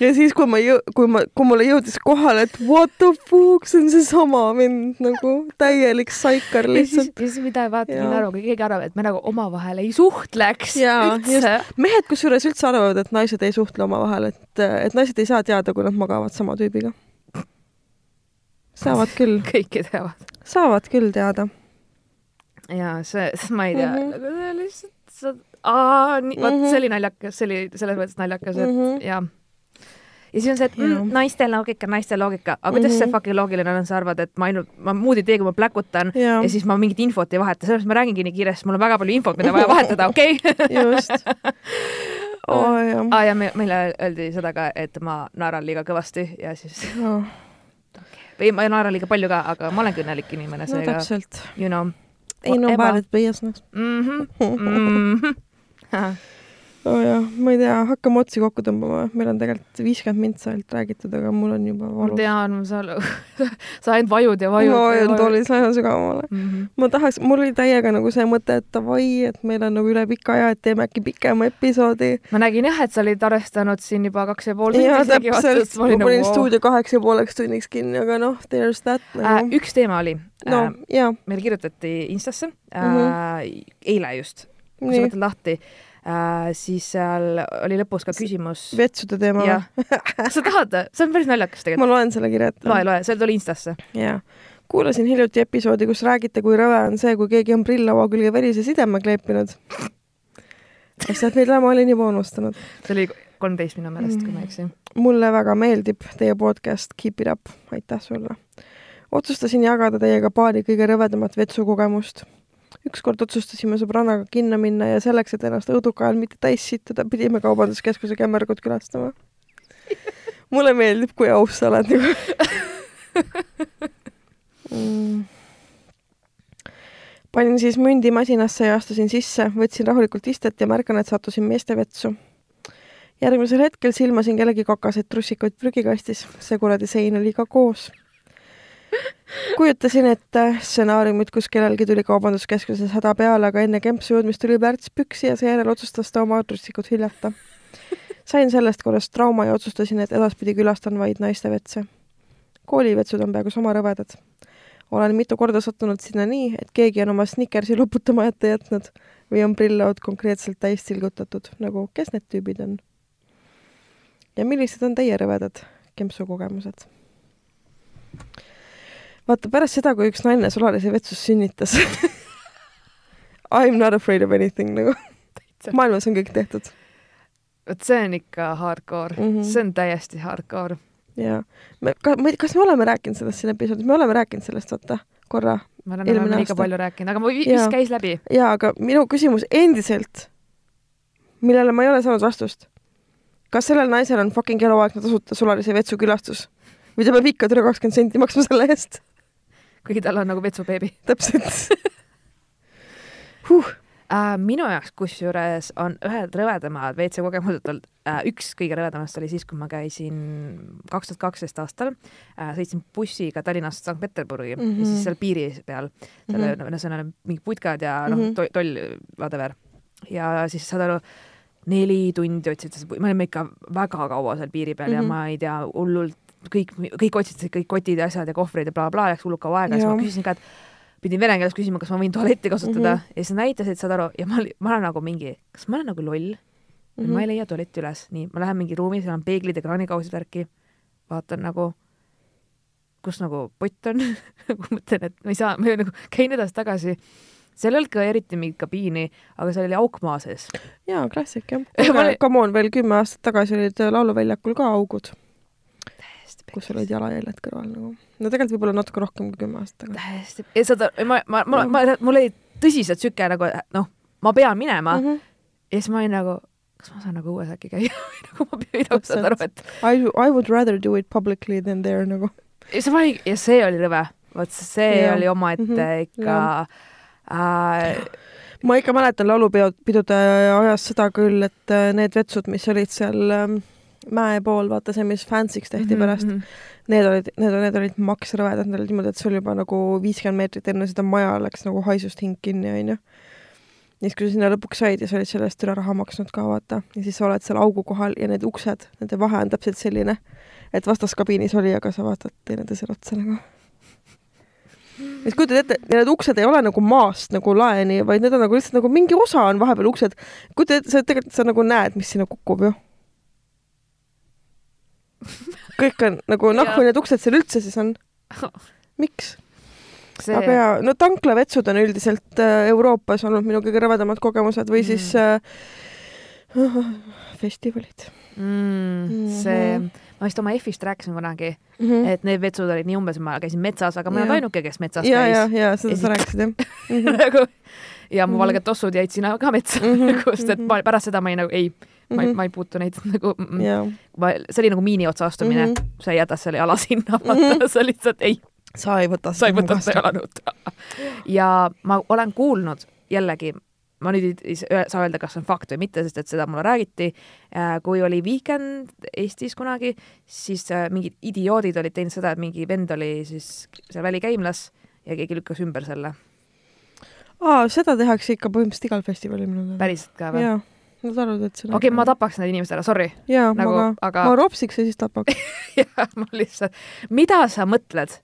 Ja siis, kui ma jõu-, kui ma, kui mulle jõudis kohale, et what the fuck, see on seesama vend nagu täielik saikar ja lihtsalt. ja siis mida ei vaata nii aru, kui keegi arvab, et me nagu omavahel ei suhtleks Jaa, üldse. mehed kusjuures üldse arvavad, et naised ei suhtle omavahel, et, et naised ei saa teada, kui nad magavad sama tüübiga. saavad küll, kõiki teavad. saavad küll teada. ja see, ma ei tea mm, -hmm. see lihtsalt, sa, aa, vot Mhm. see oli naljakas, see oli selles mõttes naljakas, et mm. -hmm. ja ja siis on see, et mm, naiste loogika, naiste loogika, aga kuidas mm -hmm. see Mhm. fucking loogiline on, sa arvad, et ma ainult, ma muud ei tee, kui ma pläkutan ja, ja, siis ma mingit infot ei vaheta, sellepärast ma räägingi nii kiiresti, mul on väga palju infot, mida vaja vahetada, okei okay? just. oo jah ah,. ja me, meile öeldi seda ka, et ma naeran liiga kõvasti ja siis, no, või ma naeran liiga palju ka, aga ma olengi õnnelik inimene, no seega täpselt. you know ei no Whatever. valid business. mm. -hmm. Mm -hmm. oo oh, jah, ma ei tea, hakkame otsi kokku tõmbama, meil on tegelikult viiskümmend mintsa ainult räägitud, aga mul on juba ma valus. tean, sa, sa ainult vajud ja vajud. ma vajun toolis väga sügavamale. mm. -hmm. ma tahaks, mul oli täiega nagu see mõte, et davai, et meil on nagu üle pika aja, et teeme äkki pikema episoodi. ma nägin jah, et sa olid arvestanud siin juba kaks ja pool jaa, tundi vaata, täpselt, ma ma panin nagu, stuudio kaheks ja pooleks tunniks kinni, aga noh, there's that äh, nagu. üks teema oli no äh,, jaa, meile kirjutati Instasse äh, Mhm. eile just, kui sa võtad lahti äh,, siis seal oli lõpus ka küsimus. vetsude teema jah, sa tahad, see on päris naljakas ma tegelikult. loen selle kirja ette. loe, loe, see tuli Instasse. jaa. kuulasin hiljuti episoodi, kus räägite, kui rõve on see, kui keegi on prilllaua külge verise sideme kleepinud. sealt mida ma olin juba unustanud? see oli kolmteist minu meelest, kui ma ei eksi. mulle väga meeldib teie podcast Keep it up, aitäh sulle. otsustasin jagada teiega paari kõige rõvedamat vetsukogemust. Ükskord otsustasime sõbrannaga kinno minna ja selleks, et ennast õuduka ajal mitte täis sittuda, pidime kaubanduskeskuse kämmergut külastama. mulle meeldib, kui aus sa oled nagu mm.. panin siis mündi masinasse ja astusin sisse, võtsin rahulikult istet ja märkan, et sattusin meestevetsu järgmisel hetkel silmasin kellegi kakaseid trussikuid prügikastis, see kuradi sein oli ka koos. Kujutasin ette stsenaariumit, kus kellelgi tuli kaubanduskeskuses häda peale, aga enne kempsu jõudmist tuli plärts püksi ja seejärel otsustas ta oma trussikud hüljata. sain sellest korrast trauma ja otsustasin, et edaspidi külastan vaid naistevetse. koolivetsud on peaaegu sama rõvedad. olen mitu korda sattunud sinna nii, et keegi on oma Snickersi loputamata jätnud või on prillaud konkreetselt täis tilgutatud, nagu kes need tüübid on ja millised on teie rõvedad kempsukogemused? Vaata pärast seda, kui üks naine sulalise vetsus sünnitas I m not afraid of anything nagu, maailmas on kõik tehtud vot see on ikka hardcore mm. -hmm. see on täiesti hardcore. ja me, kas me oleme rääkinud sellest siin episoodis, me oleme rääkinud sellest, vaata, korra. Eelmine enam liiga aasta. palju rääkinud, aga ma Jaa. vist käis läbi. jaa, aga minu küsimus endiselt, millele ma ei ole saanud vastust. kas sellel naisel on fucking eluaegne tasuta sulalise vetsu külastus või ta peab ikka tule kakskümmend senti maksma selle eest? Kuigi tal on nagu vetsubeebi täpselt huh.. äh,. minu jaoks kusjuures on ühed rõvedamad WC kogemused olnud äh,, üks kõige rõvedamast oli siis, kui ma käisin kaks tuhat kaksteist aastal äh,, sõitsin bussiga Tallinnast Sankt-Peterburgi mm Mhm. -hmm. ja siis seal piiri peal, seal Mhm. mm -hmm. ühesõnaga mingid putkad ja noh mm Mhm. -hmm. to, toll, whatever. ja siis saad aru, neli tundi otsiti me olime ikka väga kaua seal piiri peal mm -hmm. Mhm. ja ma ei tea, hullult kõik, kõik otsitasid kõik kotid ja asjad ja kohvrid ja blablabla bla,, läks hullult kaua aega ja siis ma küsisin ka, et pidin vene keeles küsima, kas ma võin tualetti kasutada mm Mhm. -hmm. ja siis näitasid, saad aru, ja ma, ma olen nagu mingi, kas ma olen nagu loll mm, Mhm. -hmm. ma ei leia tualetti üles, nii, ma lähen mingi ruumi, seal on peeglid ja kraanikausid värki, vaatan nagu, kus nagu pott on nagu mõtlen, et ma ei saa, ma nagu käin edasi-tagasi. seal ei olnud ka eriti mingit kabiini, aga seal oli auk maa sees. jaa, klassik jah. Come on, veel kümme aastat tagasi olid Lauluväljakul ka augud. Täiesti kus sul olid jalajäljed kõrval nagu. no tegelikult võib-olla natuke rohkem kui kümme aastat tagasi. täiesti, ja seda, ma, ma, ma, ma, mul oli tõsiselt sihuke nagu noh, ma pean minema mm. -hmm. ja siis ma olin nagu, kas ma saan nagu õues äkki käia nagu ma nagu saanud aru, et. I, I would rather do it publicly than there nagu. ja see oli, ja see oli rõve, vot see ja. oli omaette mm -hmm. ikka äh, ma ikka mäletan laulupidude ajast seda küll, et äh, need vetsud, mis olid seal ähm, mäe pool, vaata see, mis fancy'ks tehti mm -hmm. pärast, mhm. need olid, need, need olid maksrõvedad, need olid niimoodi, et sul juba nagu viiskümmend meetrit enne seda maja läks nagu haisust hing kinni, onju ja siis, kui sa sinna lõpuks said ja sa olid selle eest üle raha maksnud ka, vaata, ja siis sa oled seal augu kohal ja need uksed, nende vahe on täpselt selline, et vastaskabiinis oli, aga sa vaatad teineteisele otsa nagu. siis kujutad ette, need uksed ei ole nagu maast nagu laeni, vaid need on nagu lihtsalt nagu mingi osa on vahepeal uksed. kujutad ette, sa tegelikult, sa nagu näed, mis sinna kukub ju. Kõik on nagu, kui need uksed seal üldse siis on. miks? see... aga jaa, no tanklavetsud on üldiselt äh, Euroopas olnud minu kõige rõvedamad kogemused või mm. siis äh, festivalid mm,. see, ma vist oma EF-ist rääkisin kunagi mm, -hmm. et need vetsud olid nii umbes, ma käisin metsas, aga ma ei olnud ainuke, kes metsas ja, käis. ja, ja seda sa rääkisid jah mhm. nagu ja mu mm -hmm. valged tossud jäid sinna ka metsa mm, -hmm. sest et ma pärast seda ma ei nagu ei mm, -hmm. ma ei puutu neid nagu yeah., ma, see oli nagu miini otsa astumine mm, -hmm. sa jätad selle jala sinna, vaata mm, -hmm. sa lihtsalt ei sa ei võta sa ei võta seda jalanõud. ja ma olen kuulnud jällegi, ma nüüd ei saa öelda, kas see on fakt või mitte, sest et seda mulle räägiti, äh, kui oli Weekend Eestis kunagi, siis äh, mingid idioodid olid teinud seda, et mingi vend oli siis seal välikäimlas ja keegi lükkas ümber selle. aa, seda tehakse ikka põhimõtteliselt igal festivalil minu teada. päriselt ka või? Jaa Nad arvavad, et see okei okay,, ma tapaks need inimesed ära, sorry. jaa nagu,, ma ka aga... ma ropsiks ja siis tapaks jah, ma lihtsalt, mida sa mõtled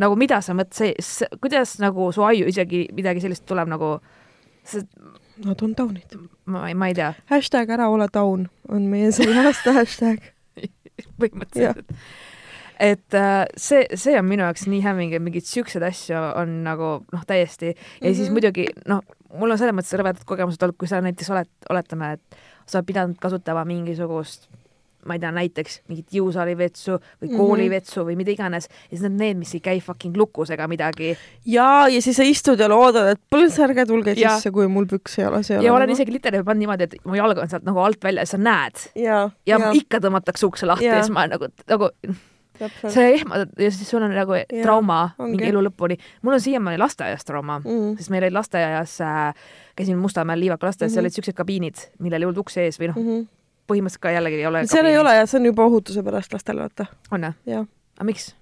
nagu mida sa mõtled, see, kuidas nagu su aju isegi midagi sellist tuleb nagu see... Nad on taunid. ma, ma ei tea. hashtag ära ole taun on meie selle aasta hashtag põhimõtteliselt et äh, see, see on minu jaoks nii hämming, et mingeid siukseid asju on nagu noh, täiesti ja mm -hmm. siis mhm. muidugi noh, mul on selles mõttes rõvedad kogemused olnud, kui sa näiteks oled, oletame, et sa oled pidanud kasutama mingisugust ma ei tea, näiteks mingit jõusaalivetsu või mhm. koolivetsu mm -hmm. või mida iganes ja siis need, need, mis ei käi fucking lukus ega midagi. ja, ja siis sa istud ja loodad, et põlts, ärge tulge ja. sisse, kui mul pükse jalas ei ole. ja olen nagu. isegi literaalselt pannud niimoodi, et mu jalg on sealt nagu alt väljas, sa näed. ja, ja, ja ikka tõmmatakse ukse lahti ja, ja siis ma nagu, nagu. Sa ehmatad ja siis sul on nagu ja, trauma ongi. mingi elu lõpuni. mul on siiamaani lasteaias trauma mm., sest meil olid lasteaias äh,, käisin Mustamäel Liivaka lasteaias mm, -hmm. seal olid siuksed kabiinid, millel ei olnud ukse ees või noh mm -hmm., põhimõtteliselt ka jällegi ei ole. seal ei ole ja see on juba ohutuse pärast lastele, vaata. on jah? aga miks?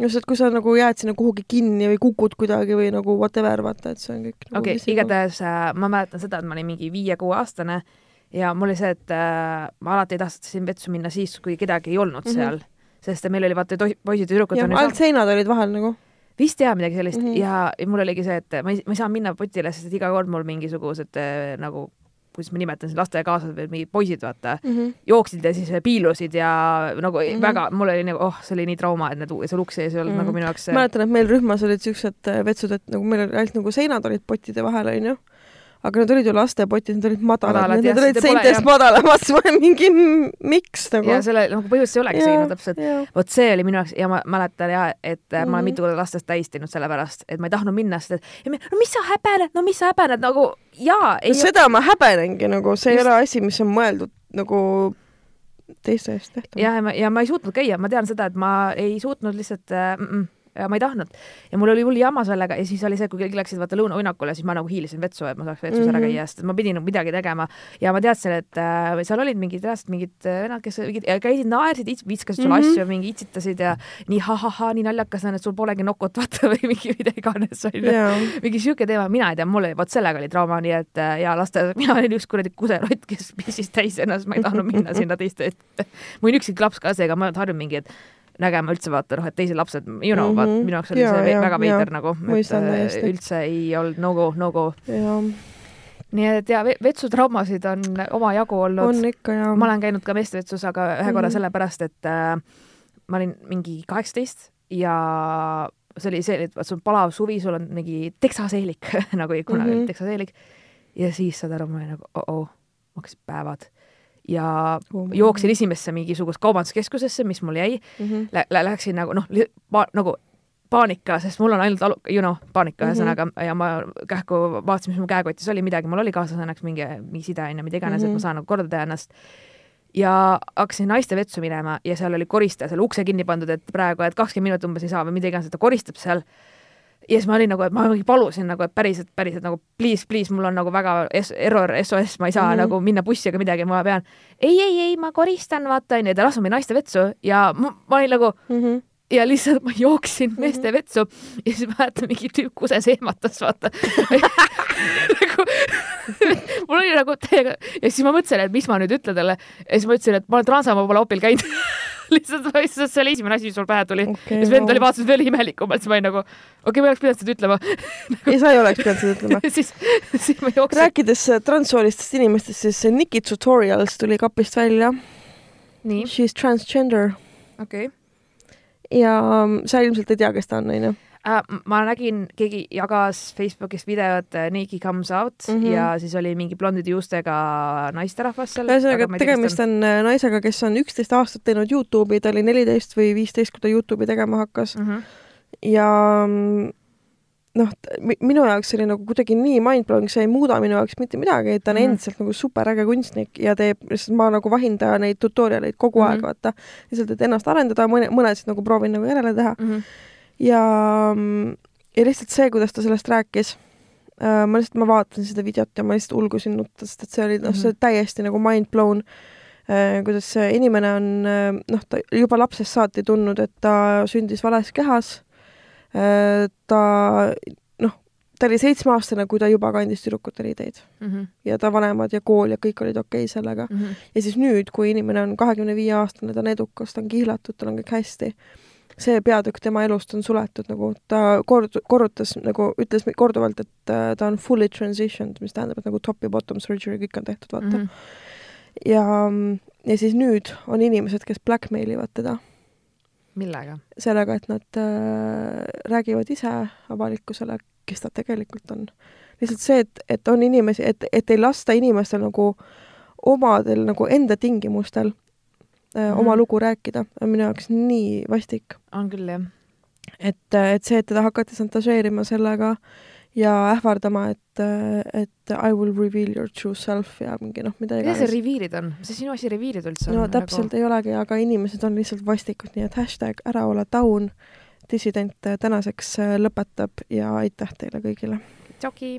just, et kui sa nagu jääd sinna kuhugi kinni või kukud kuidagi või nagu whatever, vaata, et see on kõik nagu okei okay,, igatahes äh, ma mäletan seda, et ma olin mingi viie-kuueaastane ja mul oli see, et äh, ma alati tahtsin vetsu minna siis, kui kedagi ei olnud mm -hmm. seal, sest meil oli vaata poisid ja tüdrukud. ja alt seinad olid vahel nagu vist jah, midagi sellist mm -hmm. ja, ja mul oligi see, et ma ei, ma ei saa minna potile, sest iga kord mul mingisugused äh, nagu kuidas ma nimetan lastekaaslased või mingid poisid, vaata mm, -hmm. jooksid ja siis piilusid ja nagu mm -hmm. väga, mul oli nagu, oh, see oli nii trauma, et need, seal ukse ees ei olnud mm -hmm. nagu minu jaoks. mäletan, et meil rühmas olid siuksed vetsud, et nagu meil oli ainult nagu seinad olid pottide vahel, onju aga need olid ju lastepotid, need olid madalad, madalad, need olid seintest madalamad, siis ma olin mingi miks nagu. ja selle nagu põhjust ei olekski no, täpselt. vot see oli minu jaoks ja ma mäletan ja, et mm -hmm. ma olen mhm. mitu korda lastest täis teinud sellepärast, et ma ei tahtnud minna, sest et ja, no mis sa häbened, no mis sa häbened nagu jaa. no seda ma häbenengi nagu, see ei ole asi, mis on mõeldud nagu teiste eest tehtav. jah, ja ma, ja ma ei suutnud käia, ma tean seda, et ma ei suutnud lihtsalt äh, mm -mm ja ma ei tahtnud. ja mul oli hull jama sellega ja siis oli see, kui kõik läksid vaata lõunauinakule, siis ma nagu hiilisin vetsu, et ma saaks vetsus mm -hmm. ära mhm. käia, sest ma pidin nagu midagi tegema. ja ma teadsin, et äh, seal olid mingid reaalselt mingid äh, vennad, kes mingid, käisid, naersid, viskasid sulle mm -hmm. asju, mingi itsitasid ja nii ha-ha-ha, nii naljakas on, et sul polegi nokut, vaata või mingi mida iganes onju yeah.. mingi siuke teema, mina ei tea, mul oli, vot sellega oli trauma, nii et äh, ja laste, mina olin üks kuradi kuserott, kes pissis täis ennast, ma ei tahtnud minna sinna teiste ette. mul on üksik laps ka seega, ma ei olnud harjunud mingi, et nägema üldse vaata noh, et teised lapsed, you know mm, -hmm. vaat minu jaoks oli ja, see ja, väga veider nagu, et äh, üldse ei olnud no go, no go. nii et ja vetsutraumasid on omajagu olnud. ma olen käinud ka meestevetsus, aga ühe korra mm -hmm. sellepärast, et äh, ma olin mingi kaheksateist ja see oli see, et vaat sul on palav suvi, sul on mingi teksaseelik nagu kunagi mm -hmm. teksaseelik ja siis saad aru, ma olin nagu oh-oh, hakkasid päevad ja Oh jooksin esimesse mingisugust kaubanduskeskusesse, mis mul jäi mm. -hmm. Lä-, lä- läksin nagu noh, nagu paanika, sest mul on ainult alu-, you know, paanika Mhm. ühesõnaga mm -hmm. ja ma kähku vaatasin, mis mu käekotis oli, midagi mul oli kaasas õnneks mingi, mingi sideaine, mida iganes mm, -hmm. et Mhm. ma saan nagu korda teha ennast. ja hakkasin naiste vetsu minema ja seal oli koristaja seal ukse kinni pandud, et praegu, et kakskümmend minutit umbes ei saa või mida iganes, ta koristab seal. Ja siis ma olin nagu, et ma mingi palusin nagu, et päriselt, päriselt nagu please, please, mul on nagu väga es- error, SOS, ma ei saa mm. -hmm. nagu minna bussi ega midagi, ma pean. ei, ei, ei, ma koristan, vaata onju, ta laseb mind naiste vetsu ja ma, ma olin nagu Mm -hmm. Ja lihtsalt ma jooksin Mhm. meeste vetsu ja siis mäletan, mingi tüüp kuses ehmatas, vaata nagu mul oli nagu täiega ja siis ma mõtlesin, et mis ma nüüd ütlen talle ja siis ma ütlesin, et ma olen Transamaa pole opil käinud lihtsalt lihtsalt, see oli esimene asi, mis mul pähe tuli Okei, ja siis vend oli vaatas veel imelikumalt, siis ma olin nagu, okei okay,, ma ei oleks pidanud seda ütlema ei, sa ei oleks pidanud seda ütlema. siis, siis ma jooksin. rääkides äh, transsoolistest inimestest, siis see Nikki Tutorials tuli kapist välja. She is transgender okei okay. Ja mm, sa ilmselt ei tea, kes ta on, onju. äh,. ma nägin, keegi jagas Facebookis videot äh, Nikki comes out mm Mhm. -hmm. ja siis oli mingi blondide juustega naisterahvas seal. ühesõnaga, tegemist on äh, naisega, kes on üksteist aastat teinud Youtube'i, ta oli neliteist või viisteist, kui ta Youtube'i tegema hakkas mm. -hmm. ja noh, minu jaoks oli nagu kuidagi nii mindblowing, see ei muuda minu jaoks mitte midagi, ta on mm Mhm. endiselt nagu superäge kunstnik ja teeb, lihtsalt ma nagu vahin ta neid tutorialeid kogu mm Mhm. -hmm. aeg, vaata. lihtsalt, et ennast arendada, mõne, mõnesid nagu proovin nagu järele teha Mm -hmm. ja, ja lihtsalt see, kuidas ta sellest rääkis äh,, ma lihtsalt, ma vaatasin seda videot ja ma lihtsalt ulgusin nutta, sest et see oli, noh, see Mhm. täiesti nagu mind blown äh,. kuidas see inimene on äh, noh, ta juba lapsest saati tundnud, et ta sündis vales kehas. Ta noh, ta oli seitsmeaastane, kui ta juba kandis tüdrukute riideid Mm -hmm. ja ta vanemad ja kool ja kõik olid okei okay sellega. Mm -hmm. ja siis nüüd, kui inimene on kahekümne viie aastane, ta on edukas, ta on kihlatud, tal on kõik hästi, see peatükk tema elust on suletud nagu ta kord-, korrutas nagu, ütles korduvalt, et äh, ta on fully transitioned, mis tähendab, et nagu top ja bottom surgery kõik on tehtud, vaata mm. Mhm. -hmm. ja, ja siis nüüd on inimesed, kes blackmail ivad teda millega? sellega, et nad äh, räägivad ise avalikkusele, kes ta tegelikult on. lihtsalt see, et, et on inimesi, et, et ei lasta inimestel nagu omadel nagu enda tingimustel äh, mm. oma Mhm. lugu rääkida, on minu jaoks nii vastik. on küll jah. et, et see, et teda hakati šantažeerima sellega ja ähvardama, et, et I will reveal your true self ja mingi noh, mida iganes. mida see reveal'id on, mis see sinu asi reveal'id üldse on? no täpselt nagu... ei olegi, aga inimesed on lihtsalt vastikud, nii et hashtag ära ole taun, dissident tänaseks äh, lõpetab ja aitäh teile kõigile. tšoki!